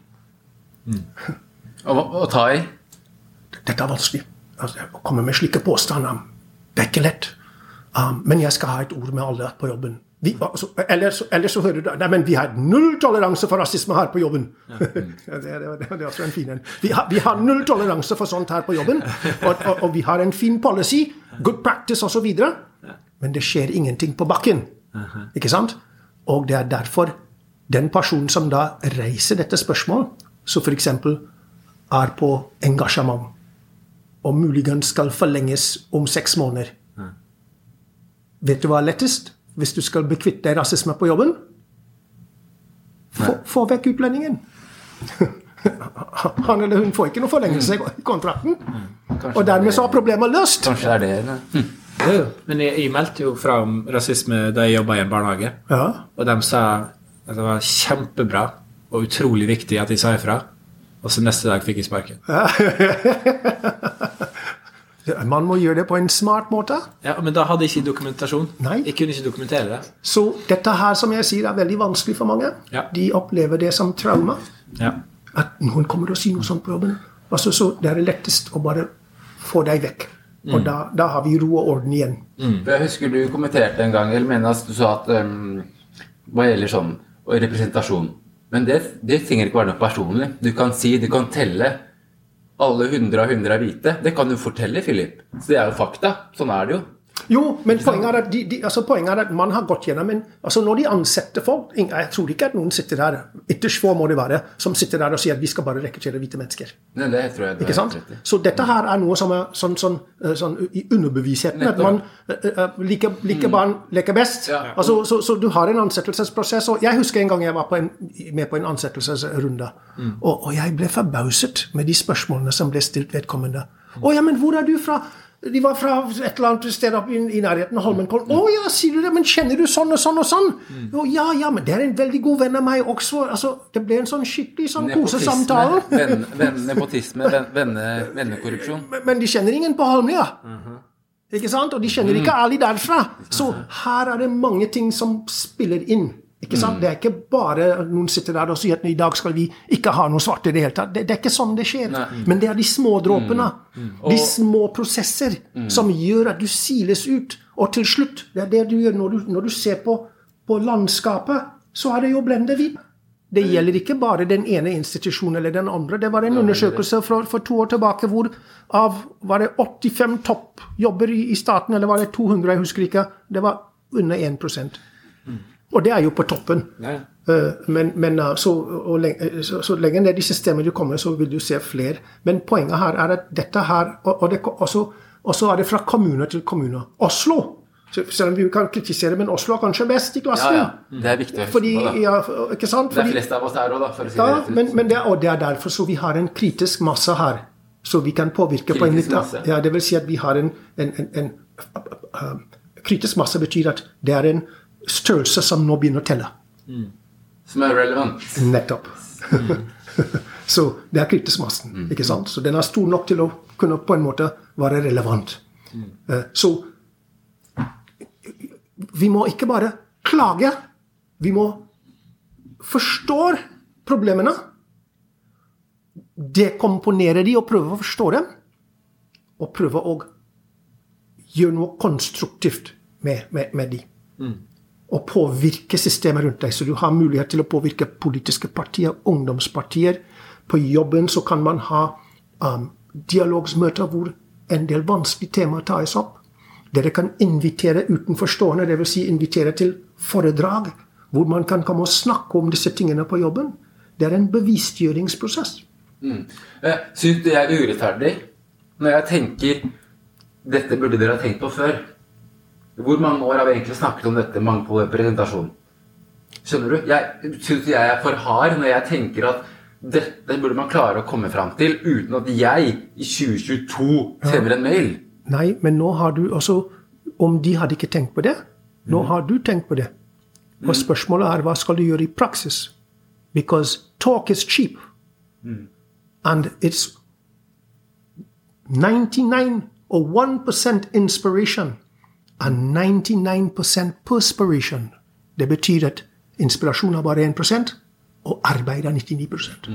Og, og ta i. Dette er vanskelig. Altså, å komme med slike påstander Det er ikke lett. Um, men jeg skal ha et ord med alle på jobben. Vi, altså, ellers, så, så hører du Nei, men vi har null toleranse for rasisme her på jobben. (laughs) det, det, det, det er også en fin en. Vi vi har null toleranse for sånt her på jobben. Og, og, og vi har en fin policy, good practice osv. Men det skjer ingenting på bakken. Ikke sant? Og det er derfor den personen som da reiser dette spørsmålet, som f.eks. er på engasjement, og muligens skal forlenges om seks måneder Vet du hva er lettest hvis du skal bekvitte deg rasisme på jobben? Få, få vekk utlendingen. (laughs) Han eller hun får ikke noe forlengelse i kontrakten. Og dermed så har problemet løst. Kanskje det er det. eller? Hm. Jo, Men jeg, jeg meldte jo fra om rasisme da jeg jobba i en barnehage. Ja. Og de sa at det var kjempebra og utrolig viktig at jeg sa ifra. Og så neste dag fikk jeg sparken. (laughs) Man må gjøre det på en smart måte. Ja, Men da hadde jeg ikke dokumentasjon. Nei. Jeg kunne ikke dokumentere det. Så dette her, som jeg sier, er veldig vanskelig for mange. Ja. De opplever det som trauma. Ja. At noen kommer og sier noe sånt på jobben. Altså, så det er lettest å bare få deg vekk. Og da, da har vi ro og orden igjen. For Jeg husker du kommenterte en gang, eller mener at du sa at um, hva gjelder sånn og representasjon Men det, det trenger ikke være noe personlig. Du kan si, du kan telle alle 100 av 100 er hvite. Det kan du fortelle, Philip. Så det er jo fakta. Sånn er det jo. Jo, men poenget er at, de, de, altså poenget er at man har gått gjennom en altså Når de ansetter folk Jeg tror ikke at noen sitter der ytterst få må det være, som sitter der og sier at vi skal bare rekruttere hvite mennesker. Nei, det tror jeg det Ikke sant? Så dette her er noe som er sånn, sånn, eh, sånn i underbevisstheten. At man uh, liker, liker barn leker best. Ja. Altså, så, så du har en ansettelsesprosess. og Jeg husker en gang jeg var på en, med på en ansettelsesrunde. Og, og jeg ble forbauset med de spørsmålene som ble stilt vedkommende. Å ja, men hvor er du fra? De var fra et eller annet sted oppe i, i nærheten av Holmenkollen. Å ja, sier du det? Men kjenner du sånn og sånn og sånn? Jo, ja, ja, men det er en veldig god venn av meg også. Altså, det ble en sånn skikkelig sånn kosesamtale. (laughs) nepotisme, venne, vennekorrupsjon. Men- Men de kjenner ingen på Holmlia. Ikke sant? Og de kjenner ikke Ali derfra. Så her er det mange ting som spiller inn. Ikke sant? Det er ikke bare noen sitter der og sier at i dag skal vi ikke ha noe svart i det hele tatt. Det, det er ikke sånn det skjer. Men det er de små dråpene. De små prosesser som gjør at du siles ut. Og til slutt, det er det du gjør når du, når du ser på, på landskapet, så er det jo blende hvitt. Det gjelder ikke bare den ene institusjonen eller den andre. Det var en undersøkelse for, for to år tilbake hvor av var det 85 toppjobber i, i staten, eller var det 200, jeg husker ikke, det var under 1 Og det er jo på toppen. Ja. Eh, Men, men eh, så, lenge, så, så lenge ned i systemet du kommer, så vil du se flere. Men poenget her er at dette her Og, og, det, og, så, og er det fra kommune til kommune. Oslo Selv om vi kan kritisere, men Oslo er kanskje best i Ja, klassen. ja. Det er viktig Fordi, ja, ikke sant? Det er flest av oss her òg, da. For å si ja, det men, men det, og det er derfor så vi har en kritisk masse her. Så vi kan påvirke på en litt ja, Det vil si at vi har en, en, en, en Kritisk masse betyr at det er en størrelse som nå begynner å telle. Som er relevant. Nettopp. (laughs) så det er kritisk massen. ikke sant? Så den er stor nok til å kunne på en måte være relevant. Uh, Så vi må ikke bare klage. Vi må forstå problemene. Dekomponere de og prøve å forstå dem. Og prøve å gjøre noe konstruktivt med, med, med de. Og påvirke systemet rundt deg, så du har mulighet til å påvirke politiske partier, ungdomspartier. På jobben så kan man ha um, dialogsmøter hvor en del vanskelige temaer tas opp. Dere kan invitere utenforstående, dvs. Si invitere til foredrag, hvor man kan komme og snakke om disse tingene på jobben. Det er en bevisstgjøringsprosess. Mm. Syns du jeg er urettferdig når jeg tenker dette burde dere ha tenkt på før? Hvor mange år har vi egentlig snakket om dette mangfoldet og representasjon? Skjønner du? Jeg Syns jeg er for hard når jeg tenker at dette burde man klare å komme fram til uten at jeg i 2022 sender en mail? Nei, men nå har du også Om de hadde ikke tenkt på det, nå har du tenkt på det. Og spørsmålet er hva skal du gjøre i praksis? Because talk is cheap. And it's 99 or 1% inspiration and 99% perspiration. Det betyr at inspirasjon er bare 1 og arbeid er 99%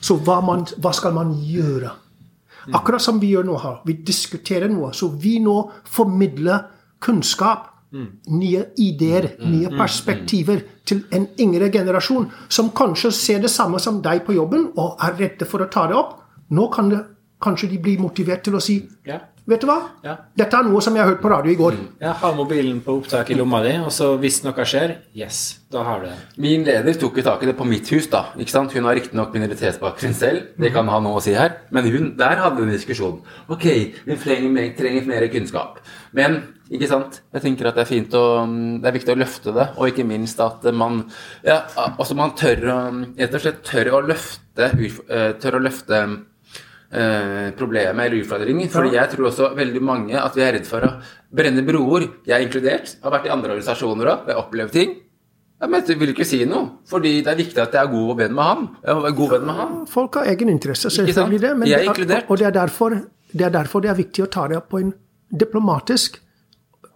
Så hva, man, hva skal man gjøre? Akkurat som vi gjør nå her. Vi diskuterer noe. Så vi nå formidler kunnskap, nye ideer, nye perspektiver til en yngre generasjon som kanskje ser det samme som deg på jobben og er redde for å ta det opp. Nå kan det kanskje de blir motivert til å si Ja. Vet du hva? Ja. Dette er noe som jeg har hørt på radio i går. Jeg har mobilen på opptak i lomma di, og så hvis noe skjer, yes, da har du det. Min leder tok jo tak i det på mitt hus, da. ikke sant? Hun har riktignok minoritetsbakgrunn selv, det kan ha noe å si her, men hun, der hadde vi en diskusjon. Ok, vi trenger, mer- trenger mer kunnskap. Men ikke sant? jeg tenker at det er fint å Det er viktig å løfte det, og ikke minst at man ja, altså man tør å rett og slett tør å løfte eh, Tør å løfte eh, problemet eller utfordringen. Fordi jeg tror også veldig mange at vi er redd for å brenne broer. Jeg er inkludert. Har vært i andre organisasjoner òg. Jeg har opplevd ting. Ja, men jeg vil ikke si noe, fordi det er viktig at jeg er god venn med han. God venn med han. Folk har egen interesse, selvfølgelig det. Men Jeg er inkludert. og det er, derfor, det er derfor det er viktig å ta det opp på en diplomatisk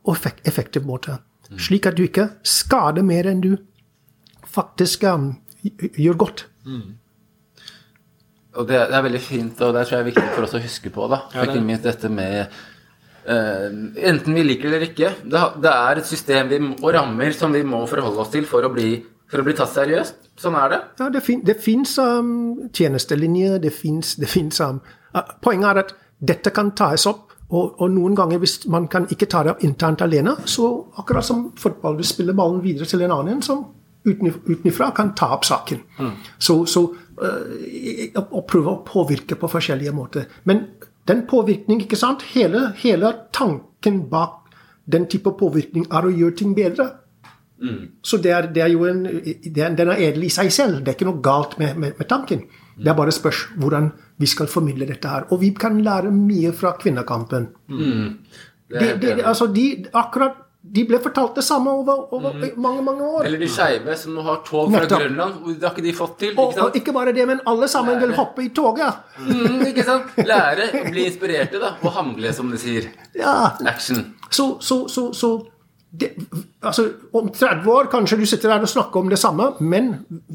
og effektiv måte. Mm. Slik at du ikke skader mer enn du faktisk um, gjør godt. Og det, det er veldig fint, og det tror jeg er viktig for oss å huske på. da. Ja, Ikke minst dette med Uh, Enten vi liker det eller ikke. Det, det er et system vi, og rammer som vi må forholde oss til for å bli, for å bli tatt seriøst. Sånn er det. Ja, det, fin, det fins um, tjenestelinjer, det fins um, uh, Poenget er at dette kan tas opp, og, og noen ganger hvis man kan ikke ta det opp internt alene, så akkurat som fotball, du spiller ballen videre til en annen som utenifra kan ta opp saken. Så, så uh, å, å prøve å påvirke på forskjellige måter. Men den påvirkning, ikke sant, hele, hele tanken bak den type påvirkning er å gjøre ting bedre. Så det er, det er jo en, det er, den er edel i seg selv. Det er ikke noe galt med, med, med tanken. Det er bare spørs hvordan vi skal formidle dette her. Og vi kan lære mye fra kvinnekampen. det det, er altså de, akkurat, de ble fortalt det samme over, over mange mange år. Eller de skeive som nå har tog fra Nettopp. Grønland. Det har ikke de fått til. Og, ikke sant? og ikke bare det, men alle sammen vil hoppe i toget. Mm, ikke sant? Lære, å bli inspirerte, da. Og handle, som de sier. Ja, Action. Så, så, så, så det, altså, Om 30 år kanskje du sitter der og snakker om det samme, men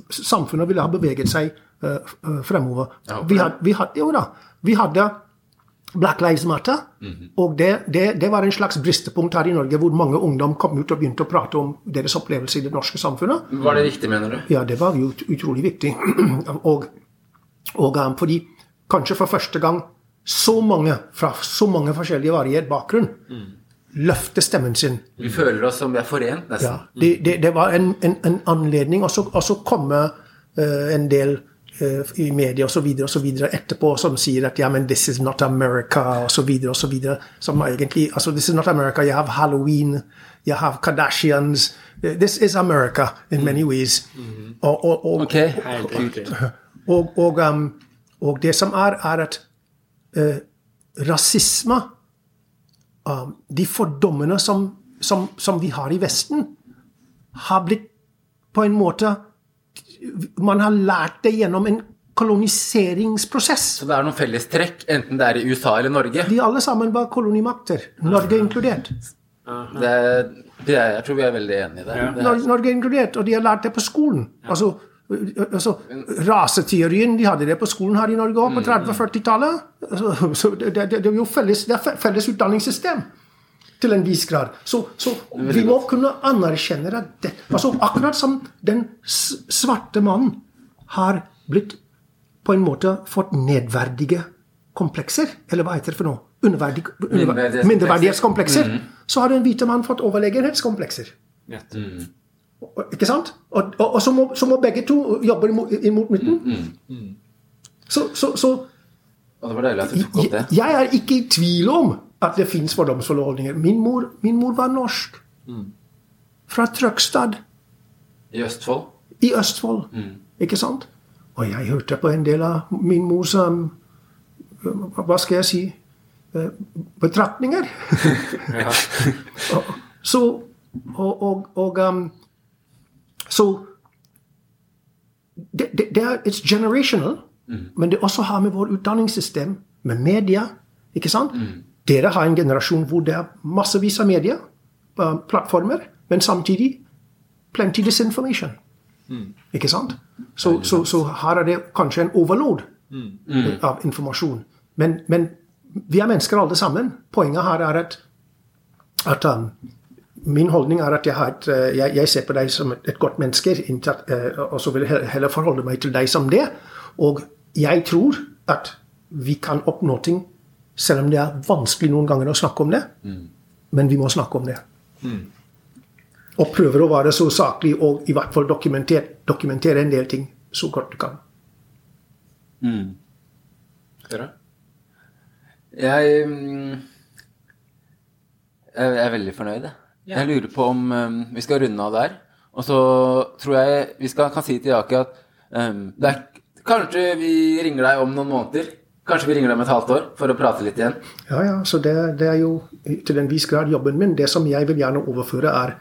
samfunnet ville ha beveget seg uh, uh, fremover. Ja, Vi hadde, vi hadde, jo da, vi hadde Black Lives Matter, og det, det, det var en slags bristepunkt her i Norge, hvor mange ungdom kom ut og begynte å prate om deres opplevelse i det norske samfunnet. Var det riktig, mener du? Ja, det var ut- utrolig viktig. (clears throat) og, og um, fordi kanskje for første gang så mange fra så mange forskjellige variert bakgrunn løfter stemmen sin. Vi føler oss som vi er forent, Ja, nesten. det, det, det var en, en, en anledning, og så, komme uh, en del i media osv. etterpå som sier at ja, men this is not America osv. osv. Som egentlig altså This is not America. You have Halloween, you have Kardashians. Eh, This is America in many ways. Og, og, og, Ok. Helt riktig. og, og, um, og det som er, er at uh, rasisme um, De fordommene som, som, som vi har i Vesten, har blitt på en måte Man har lært det gjennom en koloniseringsprosess. Så det er noen fellestrekk, enten det er i USA eller Norge. De alle sammen var kolonimakter, Norge inkludert. Det, det er, jeg tror vi er veldig enige i det. det er, Norge inkludert, og de har lært det på skolen. Altså, altså, Raseteorien, de hadde det på skolen her i Norge òg, på 30-40-tallet. Altså, så det, det, det er jo felles, felles utdanningssystem til en viss grad. Så, så vi må kunne anerkjenne at det, altså, Akkurat som den svarte mannen har blitt på en måte fått nedverdige komplekser, eller hva heter det for noe? Underverdig, underver, Mindreverdighetskomplekser. Mm. Så har den hvite mannen fått overlegenhetskomplekser. Og- Ikke sant? Og, og, og så, må, så må begge to jobbe imot, imot midten. Så, så, så og det var deilig at du tok opp det. jeg, jeg er ikke i tvil om at det fins fordomsfulle holdninger. Min mor, min mor var norsk. Fra Trøgstad I Østfold. i Østfold. Ikke sant? Og jeg hørte på en del av min mors som, Hva skal jeg si eh, betraktninger. (laughs) (laughs) Så Og, og, og um, Så det, det, det er It's generational, men det også har med vårt utdanningssystem, med media ikke sant? Dere har en generasjon hvor det er massevis av media, uh, plattformer, men samtidig plenty disinformation. Ikke sant? Så, så, så her er det kanskje en overload av informasjon. Men, men vi er mennesker alle sammen. Poenget her er at, at um, Min holdning er at jeg, har et, eh, jeg, jeg ser på deg som et, et godt menneske, inntatt, uh, og så vil jeg heller forholde meg til deg som det. Og jeg tror at vi kan oppnå ting, selv om det er vanskelig noen ganger å snakke om det. Men vi må snakke om det. Og prøver å være så saklig og i hvert fall dokumentere, dokumentere en del ting så godt du kan. Hører? Jeg mm, Jeg er veldig fornøyd, jeg. Ja. Jeg lurer på om um, vi skal runde av der. Og så tror jeg vi skal, kan si til Jaki at um, det er, kanskje vi ringer deg om noen måneder. Kanskje vi ringer dem et halvt år for å prate litt igjen. Ja, ja, så det, det er jo til en viss grad jobben min. Det som jeg vil gjerne overføre, er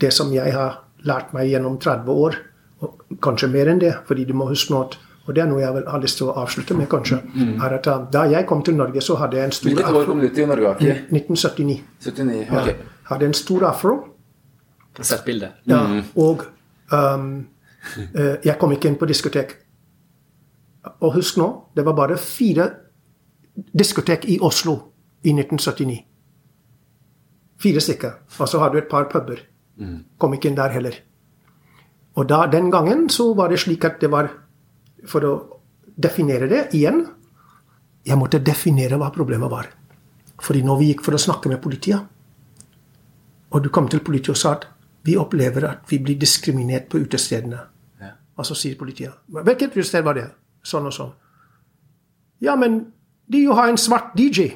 det som jeg har lært meg gjennom 30 år. Og kanskje mer enn det, fordi du må huske nå at og det er noe jeg vil ha lyst til å avslutte med, kanskje. er at uh, Da jeg kom til Norge, så hadde jeg en stor Hvilket år afro. kom du til Norge, Okay. 1979. 79. Ja. Ok. Hadde en stor afro. Jeg har sett bildet. Ja, og um, eh, jeg kom ikke inn på diskotek. Og husk nå, det var bare fire diskotek i Oslo i 1979. Fire stykker. Og så hadde du et par puber. Kom ikke inn der heller. Og da, den gangen så var det slik at det var For å definere det igjen Jeg måtte definere hva problemet var. Fordi når vi gikk for å snakke med politiet, og du kom til politiet og sa at vi opplever at vi blir diskriminert på utestedene. Ja. Og så sier politiet Hvilket utested var det? Sånn og sånn. Ja, men de jo har en svart DJ.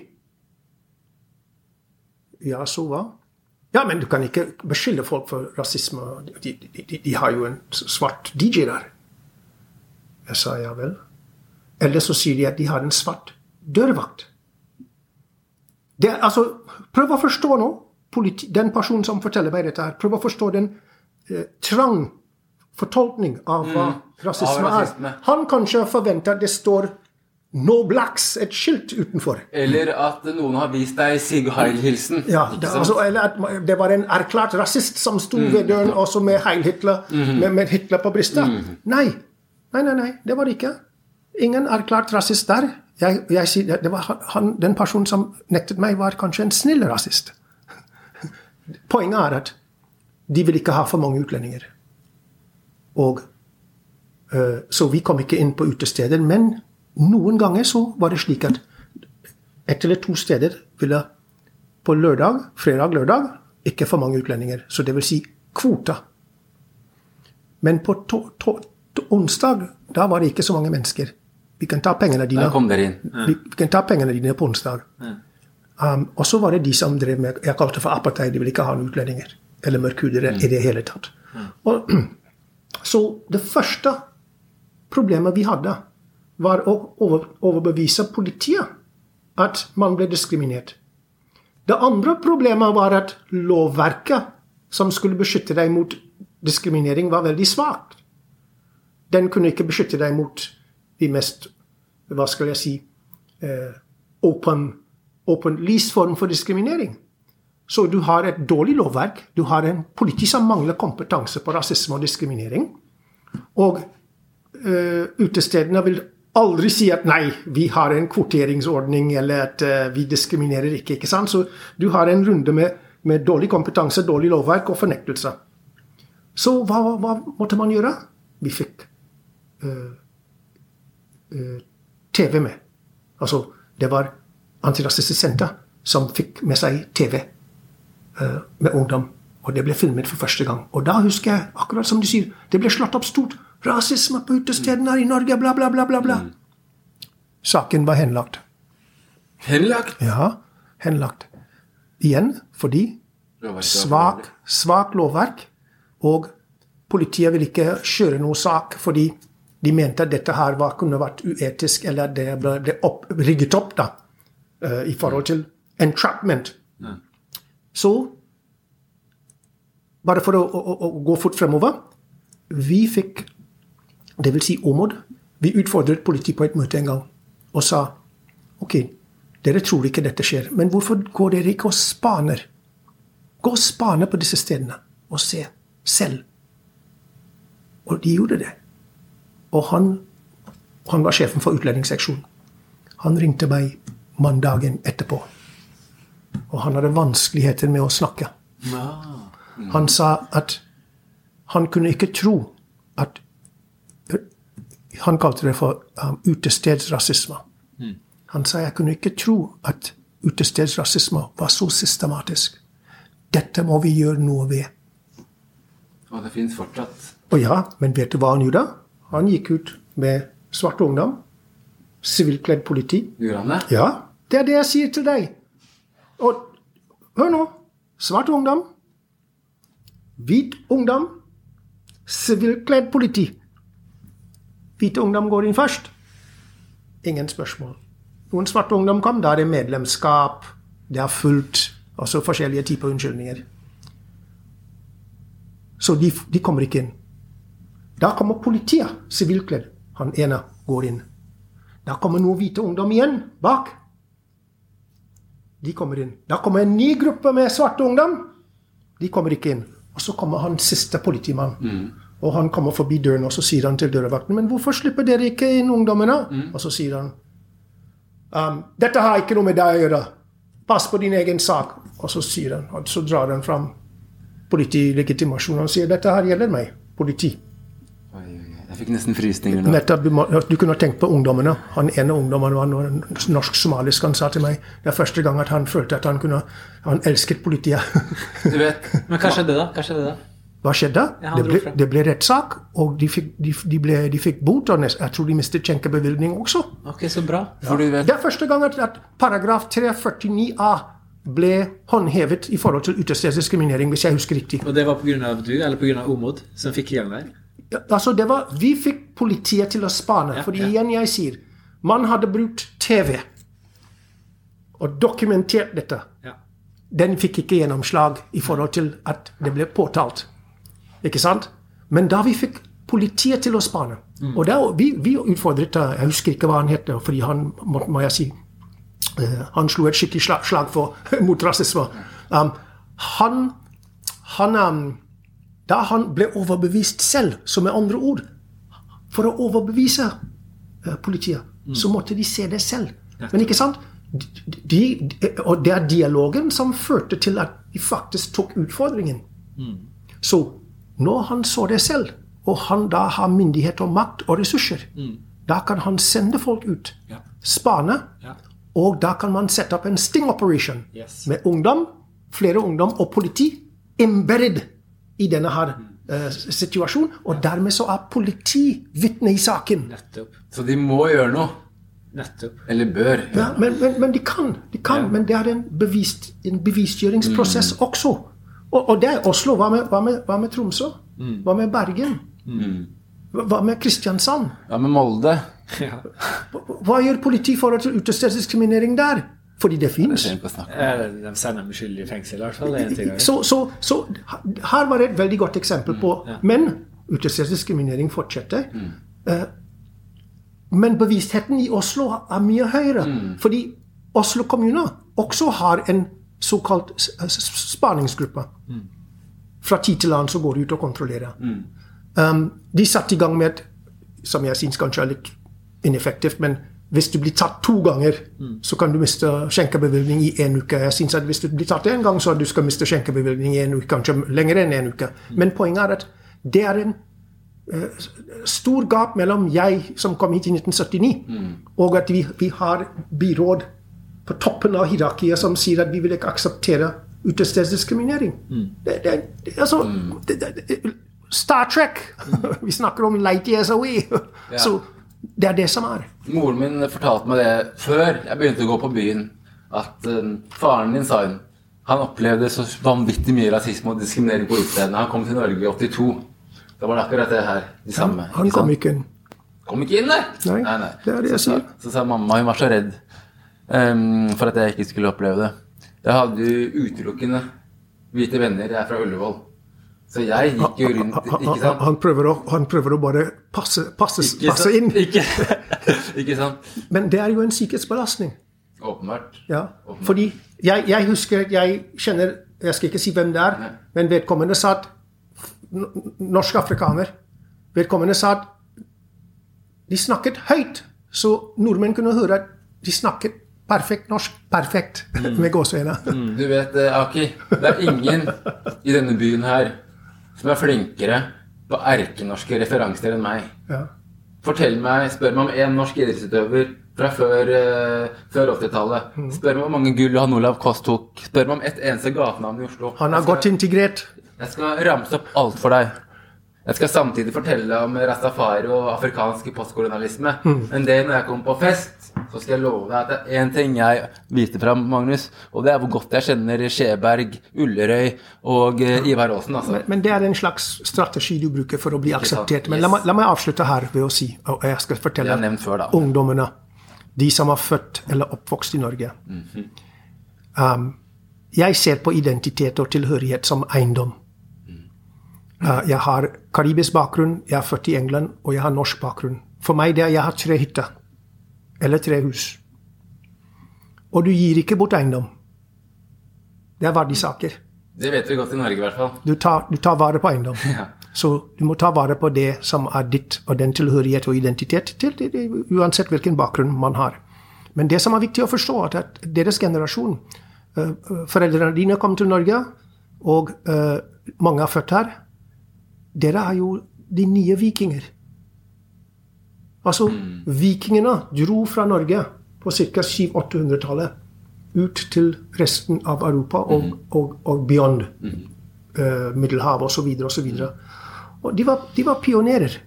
Ja, så hva? Ja, men du kan ikke beskylde folk for rasisme. De, de, de, de har jo en svart DJ der. Jeg sa ja vel. Eller så sier de at de har en svart dørvakt. Det altså, prøv å forstå nå, politi, den personen som forteller meg dette her, prøv å forstå den eh, trang fortolkning av hva rasisme, av rasisme. er. Han kanskje forventer at det står 'No blacks', et skilt utenfor. Eller at noen har vist deg Sig Heil-hilsen. Ja, det, altså, eller at det var en erklært rasist som sto ved døren også med Heil Hitler, med, med Hitler på brystet. Nei. nei, nei, nei, det var det ikke. Ingen erklært rasist der. Jeg, jeg det var han, Den personen som nektet meg, var kanskje en snill rasist. (laughs) Poenget er at de vil ikke ha for mange utlendinger. Og uh, Så vi kom ikke inn på utesteder. Men noen ganger så var det slik at ett eller to steder ville på lørdag, fredag, lørdag ikke for mange utlendinger. Så det vil si kvota. Men på to, to, to, onsdag da var det ikke så mange mennesker. Vi kan ta pengene dine, inn. vi, vi kan ta pengene dine på onsdag. Um, og så var det de som drev med Jeg kalte det for apartheid. De ville ikke ha noen utlendinger. Eller mørkhudere i det hele tatt. Og, så det første problemet vi hadde, var å over, overbevise politiet at man ble diskriminert. Det andre problemet var at lovverket som skulle beskytte deg mot diskriminering, var veldig svakt. Den kunne ikke beskytte deg mot de mest hva skal jeg si eh, open least form for diskriminering. Så du har et dårlig lovverk. Du har en politi som mangler kompetanse på rasisme og diskriminering. Og uh, utestedene vil aldri si at nei, vi har en kvoteringsordning, eller at uh, vi diskriminerer ikke. ikke sant? Så du har en runde med, med dårlig kompetanse, dårlig lovverk og fornektelse. Så hva, hva måtte man gjøre? Vi fikk uh, eh, TV med. Altså, det var Antirasistisk Senter som fikk med seg TV med ungdom. Og det ble filmet for første gang. Og da husker jeg, akkurat som de sier, det ble slått opp stort. Rasisme på utestedene her i Norge, bla, bla, bla, bla. bla. Saken var henlagt. Henlagt. Ja, henlagt. Igjen fordi svak, svak lovverk, og politiet ville ikke kjøre noe sak fordi de mente at dette her var, kunne vært uetisk, eller det ble, ble opp, rigget opp da, uh, i forhold til entrapment. Så bare for å, å, å, gå fort fremover Vi fikk, vil si Åmod, vi utfordret politiet på et møte en gang og sa OK, dere tror ikke dette skjer, men hvorfor går dere ikke og spaner? Gå og spane på disse stedene og se selv. Og de gjorde det. Og han, han var sjefen for utlendingsseksjonen. Han ringte meg mandagen etterpå. Og han hadde vanskeligheter med å snakke. Han sa at han kunne ikke tro at Han kalte det for um, utestedsrasisme. Han sa jeg kunne ikke tro at utestedsrasisme var så systematisk. Dette må vi gjøre noe ved. Og det fins fortsatt. Og ja, men vet du hva han gjorde? Han gikk ut med svart ungdom, sivilkledd politi. Gjorde han det? Ja, det er det jeg sier til deg. Og hør nå. Svart ungdom, hvit ungdom, sivilkledd politi. Hvite ungdom går inn først. Ingen spørsmål. Noen svarte ungdom kom, da er det medlemskap, det er fullt, altså forskjellige typer unnskyldninger. Så de, de kommer ikke inn. Da kommer politiet, sivilkledd. Han ene går inn. Da kommer noen hvite ungdom igjen bak. De kommer inn. Da kommer en ny gruppe med svarte ungdom. De kommer ikke inn. Og så kommer han siste politimann. Og han kommer forbi døren, og så sier han til dørvakten Men hvorfor slipper dere ikke inn ungdommene? Og så sier han um, Dette har ikke noe med deg å gjøre. Pass på din egen sak. Og så sier han, og så drar han fram politilegitimasjon og sier dette her gjelder meg. Politi. Jeg fikk nesten frysninger nå. Nettopp, du, kunne ha tenkt på ungdommene. Han ene ungdommen var norsk-somalisk. Han sa til meg det er første gang at han følte at han kunne Han elsket politiet. Du vet, Men hva skjedde da? Hva skjedde da? Hva skjedde? Ja, det, ble, det ble rettssak, og de fikk, de, de ble, de fikk bot. Og jeg tror de mistet skjenkebevilgning også. Ok, så bra. for du vet Det er første gang at, at paragraf 349a ble håndhevet i forhold til utestedsdiskriminering, hvis jeg husker riktig. Og det var pga. du eller pga. Omod som fikk igjen der? Ja, altså det var, Vi fikk politiet til å spane. Ja, fordi ja. igjen jeg sier man hadde brukt TV og dokumentert dette. Ja. Den fikk ikke gjennomslag i forhold til at det ble påtalt. Ikke sant? Men da vi fikk politiet til å spane Og da, vi, vi utfordret Jeg husker ikke hva han het, fordi han må, må jeg si uh, Han slo et skikkelig slag, slag for, (laughs) mot rasisme. Um, han han um, Da han ble overbevist selv, så med andre ord For å overbevise politiet, politiet, så måtte de se det selv. Men ikke sant? De, og det er dialogen som førte til at de faktisk tok utfordringen. Så når han så det selv, og han da har myndighet og makt og ressurser, da kan han sende folk ut, Ja. spane, Ja. og da kan man sette opp en sting operation Yes. med ungdom, flere ungdom og politi embedded i denne her uh, situasjonen. Og dermed så er politi vitne i saken. Nettopp. Så de må gjøre noe. Nettopp. Eller bør. Ja, men, men, men de kan, de kan Ja. men det er en, bevist, en bevisgjøringsprosess også. Og, og det er Oslo. Hva med, hva med, hva med Tromsø? Hva med Bergen? Hva hva med Kristiansand? Hva med Molde. (laughs) Ja. Hva gjør politi i forhold til utestedsdiskriminering der? Fordi det. Eh, De sender dem skyldig i fengsel, i hvert fall. Så, så, så her var det et veldig godt eksempel på Men utestedsdiskriminering fortsetter. Mm. men bevisstheten i Oslo er mye høyere. Fordi Oslo kommune også har en såkalt spaningsgruppe. Fra tid til annen så går de ut og kontrollerer. Um, de satte i gang med et som jeg syns kanskje er litt ineffektivt, men hvis du blir tatt to ganger, så kan du miste skjenkebevilgning i en uke. Jeg synes at Hvis du blir tatt én gang, så du skal miste skjenkebevilgning i en uke, kanskje lenger enn en uke. Men poenget er at det er en uh, stor gap mellom jeg som kom hit i 1979, og at vi, vi har byråd på toppen av hierarkiet som sier at vi vil ikke akseptere utestedsdiskriminering. Det, det, det, altså, Star Trek! (laughs) vi snakker om light years away. Så det er det som er. Moren min fortalte meg det før jeg begynte å gå på byen, at eh, faren din sa hun han opplevde så vanvittig mye rasisme og diskriminering på utestedene. Han kom til Norge i 82. Da var det akkurat det her. De samme. Han kom ikke inn. Kom ikke inn, nei! Nei, det er det jeg så, sier. sa- Så sa mamma hun var så redd um, for at jeg ikke skulle oppleve det. Jeg hadde jo utelukkende hvite venner. Jeg er fra Ullevål. Så jeg gikk jo rundt Ikke sant? han, prøver, å, han prøver å bare passe, passe, passe inn. (laughs) Ikke, ikke sant? Men det er jo en sikkerhetsbelastning. Åpenbart. Ja, fordi jeg, jeg husker Jeg kjenner Jeg skal ikke si hvem det er, Nei. men vedkommende sa at Norsk afrikaner. Vedkommende sa at de snakket høyt, så nordmenn kunne høre at de snakket perfekt norsk. Perfekt, (laughs) med gåseøyne. Du vet, eh, Aki, det er ingen i denne byen her som er flinkere på erkenorske referanser enn meg. Ja. Fortell meg, Spør meg om én norsk idrettsutøver fra før, uh, før 80-tallet. Mm. Spør meg hvor mange gull han Olav Koss tok. Spør meg om ett eneste gatenavn i Oslo. Han er Jeg skal- godt integrert. Jeg skal ramse opp alt for deg. Jeg skal samtidig fortelle om rastafari og afrikansk postkolonialisme. Men det når jeg kommer på fest, så skal jeg love deg at det er én ting jeg viste fram, Magnus, og det er hvor godt jeg kjenner Skjeberg, Ullerøy og eh, Ivar Aasen, altså. Men, men det er en slags strategi du bruker for å bli akseptert. Men la la meg avslutte her ved å si, og jeg skal fortelle jeg før, da. ungdommene, de som er født eller oppvokst i Norge um, Jeg ser på identitet og tilhørighet som eiendom. Uh, jeg har karibisk bakgrunn, jeg er født i England, og jeg har norsk bakgrunn. For meg det er jeg har tre hytter. Eller tre hus. Og du gir ikke bort eiendom. Det er verdisaker. Det vet vi godt i Norge, i hvert fall. Du tar, du tar vare på eiendom. Så du må ta vare på det som er ditt, og den tilhørighet og identitet, til, det- det- uansett hvilken bakgrunn man har. Men det som er viktig å forstå, er at deres generasjon eh, Foreldrene dine kom til Norge, og uh, mange er født her. Dere er jo de nye vikinger. Altså, vikingene dro fra Norge på ca. 700-800-tallet ut til resten av Europa og, og, og beyond. eh, Middelhavet osv. osv. De var, de var pionerer.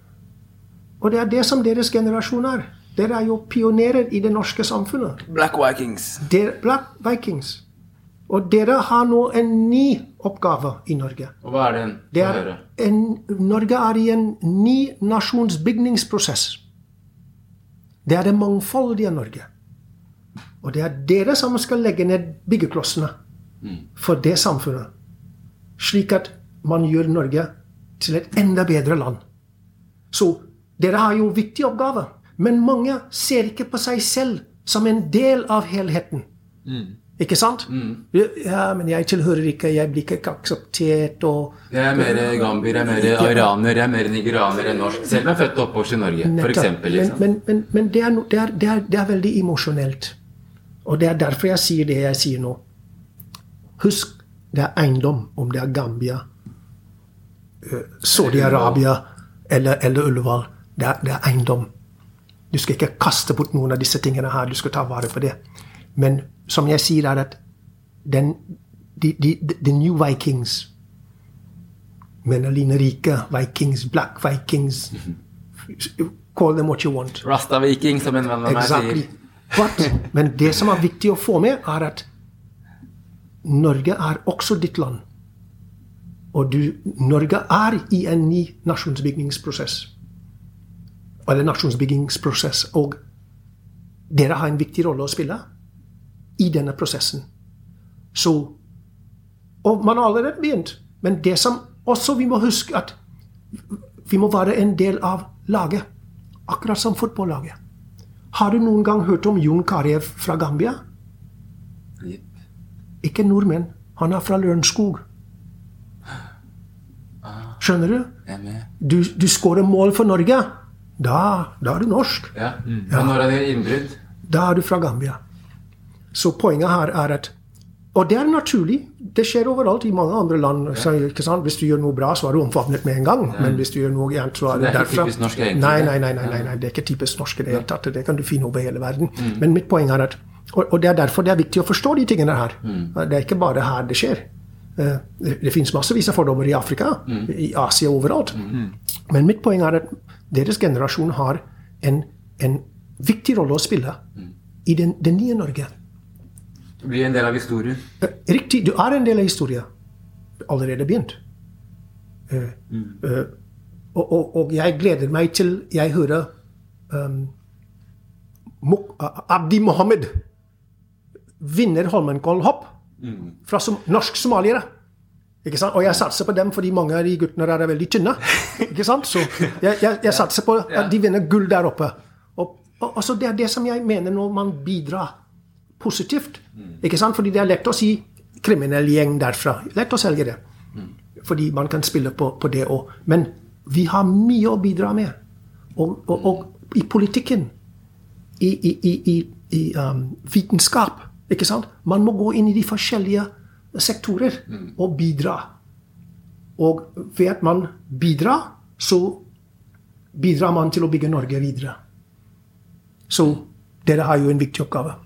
Og det er det som deres generasjon er. Dere er jo pionerer i det norske samfunnet. Black Vikings. Der, Black Vikings. Og dere har nå en ny oppgave i Norge. Og hva er den? Det er en, Norge er i en ny nasjonsbygningsprosess. Det er det mangfoldige Norge. Og det er dere som skal legge ned byggeklossene for det samfunnet. Slik at man gjør Norge til et enda bedre land. Så dere har jo viktige oppgaver. Men mange ser ikke på seg selv som en del av helheten. Ikke sant? Ja, men jeg tilhører ikke, jeg blir ikke akseptert og Jeg er mer gambier, jeg er mer iraner, jeg er mer nigeraner enn norsk. Selv om jeg er født og oppvokst i Norge, eksempel. Liksom. Men, men, men, men det, er, det, er, det, er, det er veldig emosjonelt. Og det er derfor jeg sier det jeg sier nå. Husk, det er eiendom, om det er Gambia, eh, Saudi-Arabia eller, eller Ullevål. Det det er eiendom. Du skal ikke kaste bort noen av disse tingene her. Du skal ta vare på det. Men som jeg sier, er at den, de, de, the new vikings Menaline-rike vikings, black vikings (laughs) Call them what you want. Rasta-viking, som en venn av meg sier. Men det som er viktig å få med, er at Norge er også ditt land. Og du, Norge er i en ny nasjonsbyggingsprosess. Eller nasjonsbyggingsprosess. Og dere har en viktig rolle å spille i denne prosessen. Så Og man har allerede begynt. Men det som også vi må huske, at vi må være en del av laget. Akkurat som fotballaget. Har du noen gang hørt om Jon Carew fra Gambia? Ikke nordmenn. Han er fra Lørenskog. Skjønner du? Du, du skårer mål for Norge. Da, da er du norsk. Ja. Men når er det innbrudd? Da er du fra Gambia. Så poenget her er at Og det er naturlig. Det skjer overalt i mange andre land. Så? Hvis du gjør noe bra, så er du omfavnet med en gang. Men hvis du gjør noe gærent, så er det du er ikke typisk norsk, egentlig? Nei, nei, nei, nei, nei, det er ikke typisk norsk i det hele tatt. Det kan du finne over hele verden. Men mitt poeng er at og, det er derfor det er viktig å forstå de tingene her. Det er ikke bare her det skjer. Eh, Det, det finnes massevis av fordommer i Afrika, i Asia, overalt. Men mitt poeng er at deres generasjon har en, en viktig rolle å spille i den, det nye Norge. Blir en del av historien. Eh, Riktig, du er en del av historien. Allerede begynt. Mm. eh, og, og, og jeg gleder meg til jeg hører um, Abdi Mohammed vinner Holmenkollhopp fra som, norsk-somaliere. Ikke sant? Og jeg satser på dem fordi mange av de guttene der er veldig tynne. Ikke sant? Så jeg, jeg, jeg (laughs) satser på at de vinner gull der oppe. Og, og, så det er det som jeg mener når man bidrar positivt. Ikke sant? Fordi det er lett å si kriminell gjeng derfra. Lett å selge det. Fordi man kan spille på, på det òg. Men vi har mye å bidra med. Og, og, og i politikken, i, i, i, i, um, vitenskap ikke sant? Man må gå inn i de forskjellige sektorer og bidra. Og ved at man bidrar, så bidrar man til å bygge Norge videre. Så dere har jo en viktig oppgave.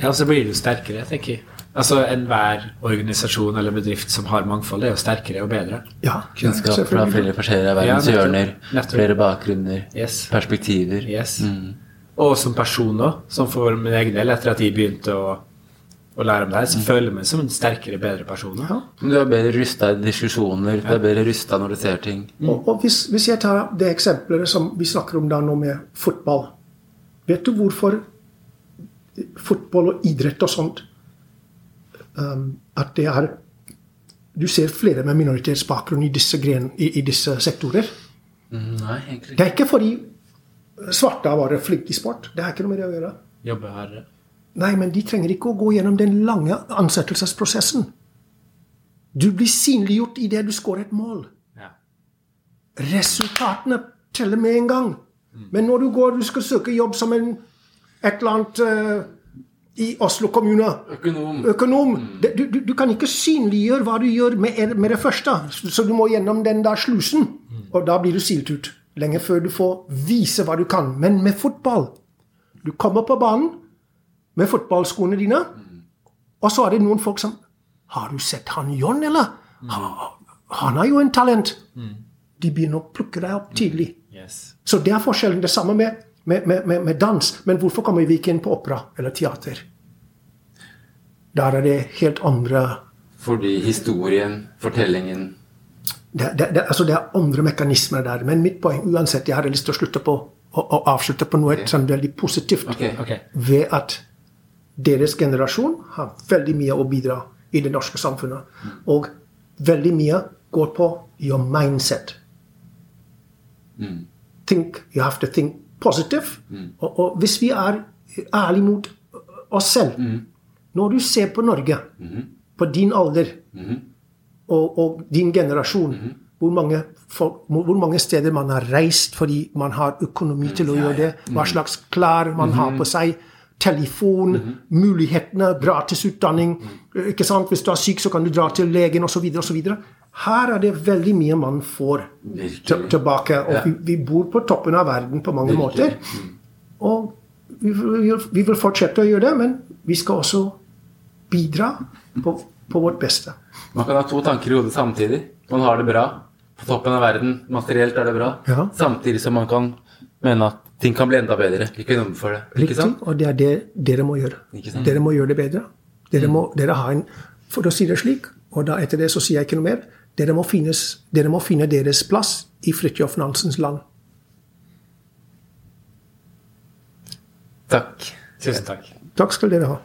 Ja, så blir du sterkere, tenker jeg. Altså Enhver organisasjon eller bedrift som har mangfold, er jo sterkere og bedre. Ja, Kunnskap fra flere forskjellige verdens Ja, hjørner. Flere bakgrunner. Yes. Perspektiver. Yes. Mm. Og som person òg, som for min egen del, etter at jeg begynte å, å lære om det her, så føler jeg meg som en sterkere, bedre person. Ja. Du er bedre rusta i diskusjoner. Du er bedre rusta når du ser ting. Og, og hvis, hvis jeg tar det eksempelet som vi snakker om da nå med fotball Vet du hvorfor fotball og idrett og sånt um, At det er Du ser flere med minoritetsbakgrunn i disse, gren, i, i disse sektorer. Mm, nei, egentlig ikke. Det er ikke fordi svarte har vært flinke i sport. Det har ikke noe med det å gjøre. Jobbe hardere. Nei, men de trenger ikke å gå gjennom den lange ansettelsesprosessen. Du blir synliggjort idet du skårer et mål. Ja. Resultatene teller med en gang. Men når du går du skal søke jobb som en, et eller annet uh, i Oslo kommune Økonom. økonom det, du, du, du kan ikke synliggjøre hva du gjør med, med det første. Så, du må gjennom den der slusen. Og da blir du silt ut. Lenge før du får vise hva du kan. Men med fotball Du kommer på banen med fotballskoene dine, og så er det noen folk som Har du sett han John, eller? Ha- Han har jo en talent. De begynner å plukke deg opp tidlig. Yes. Så det er forskjellen. Det samme med, med, med, med, med dans. Men hvorfor kommer vi ikke inn på opera eller teater? Der er det helt andre Fordi historien, fortellingen det, det, det, altså det er andre mekanismer der. Men mitt poeng uansett, jeg hadde lyst til å slutte på å, å avslutte på noe sånn veldig positivt. Okay, okay. Ved at deres generasjon har veldig mye å bidra i det norske samfunnet. Og veldig mye går på your mindset. Think, you have to think positive. Og, og hvis vi er ærlige mot oss selv Når du ser på Norge, på din alder og, og din generasjon hvor, mange folk, hvor mange steder man har reist fordi man har økonomi til å gjøre det, hva slags klær man har på seg, telefon, mulighetene, gratisutdanning ikke sant? Hvis du er syk, så kan du dra til legen osv. osv. Her er det veldig mye man får tilbake. Og Ja. vi, vi bor på toppen av verden på mange måter. Og vi, vil- vi vil fortsette å gjøre det, men vi skal også bidra på, på vårt beste. Man kan ha to tanker i hodet samtidig. Man har det bra. På toppen av verden. Materielt er det bra. Ja. Samtidig som man kan mene at ting kan bli enda bedre. Ikke noe for det. Riktig, sant? og det er det dere må gjøre. Dere må gjøre det bedre. Dere må dere ha en For å si det slik, og da etter det så sier jeg ikke noe mer Dere må, finnes, dere må finne deres plass i Fridtjof Nansens land. Takk. Tusen takk. Takk skal dere ha.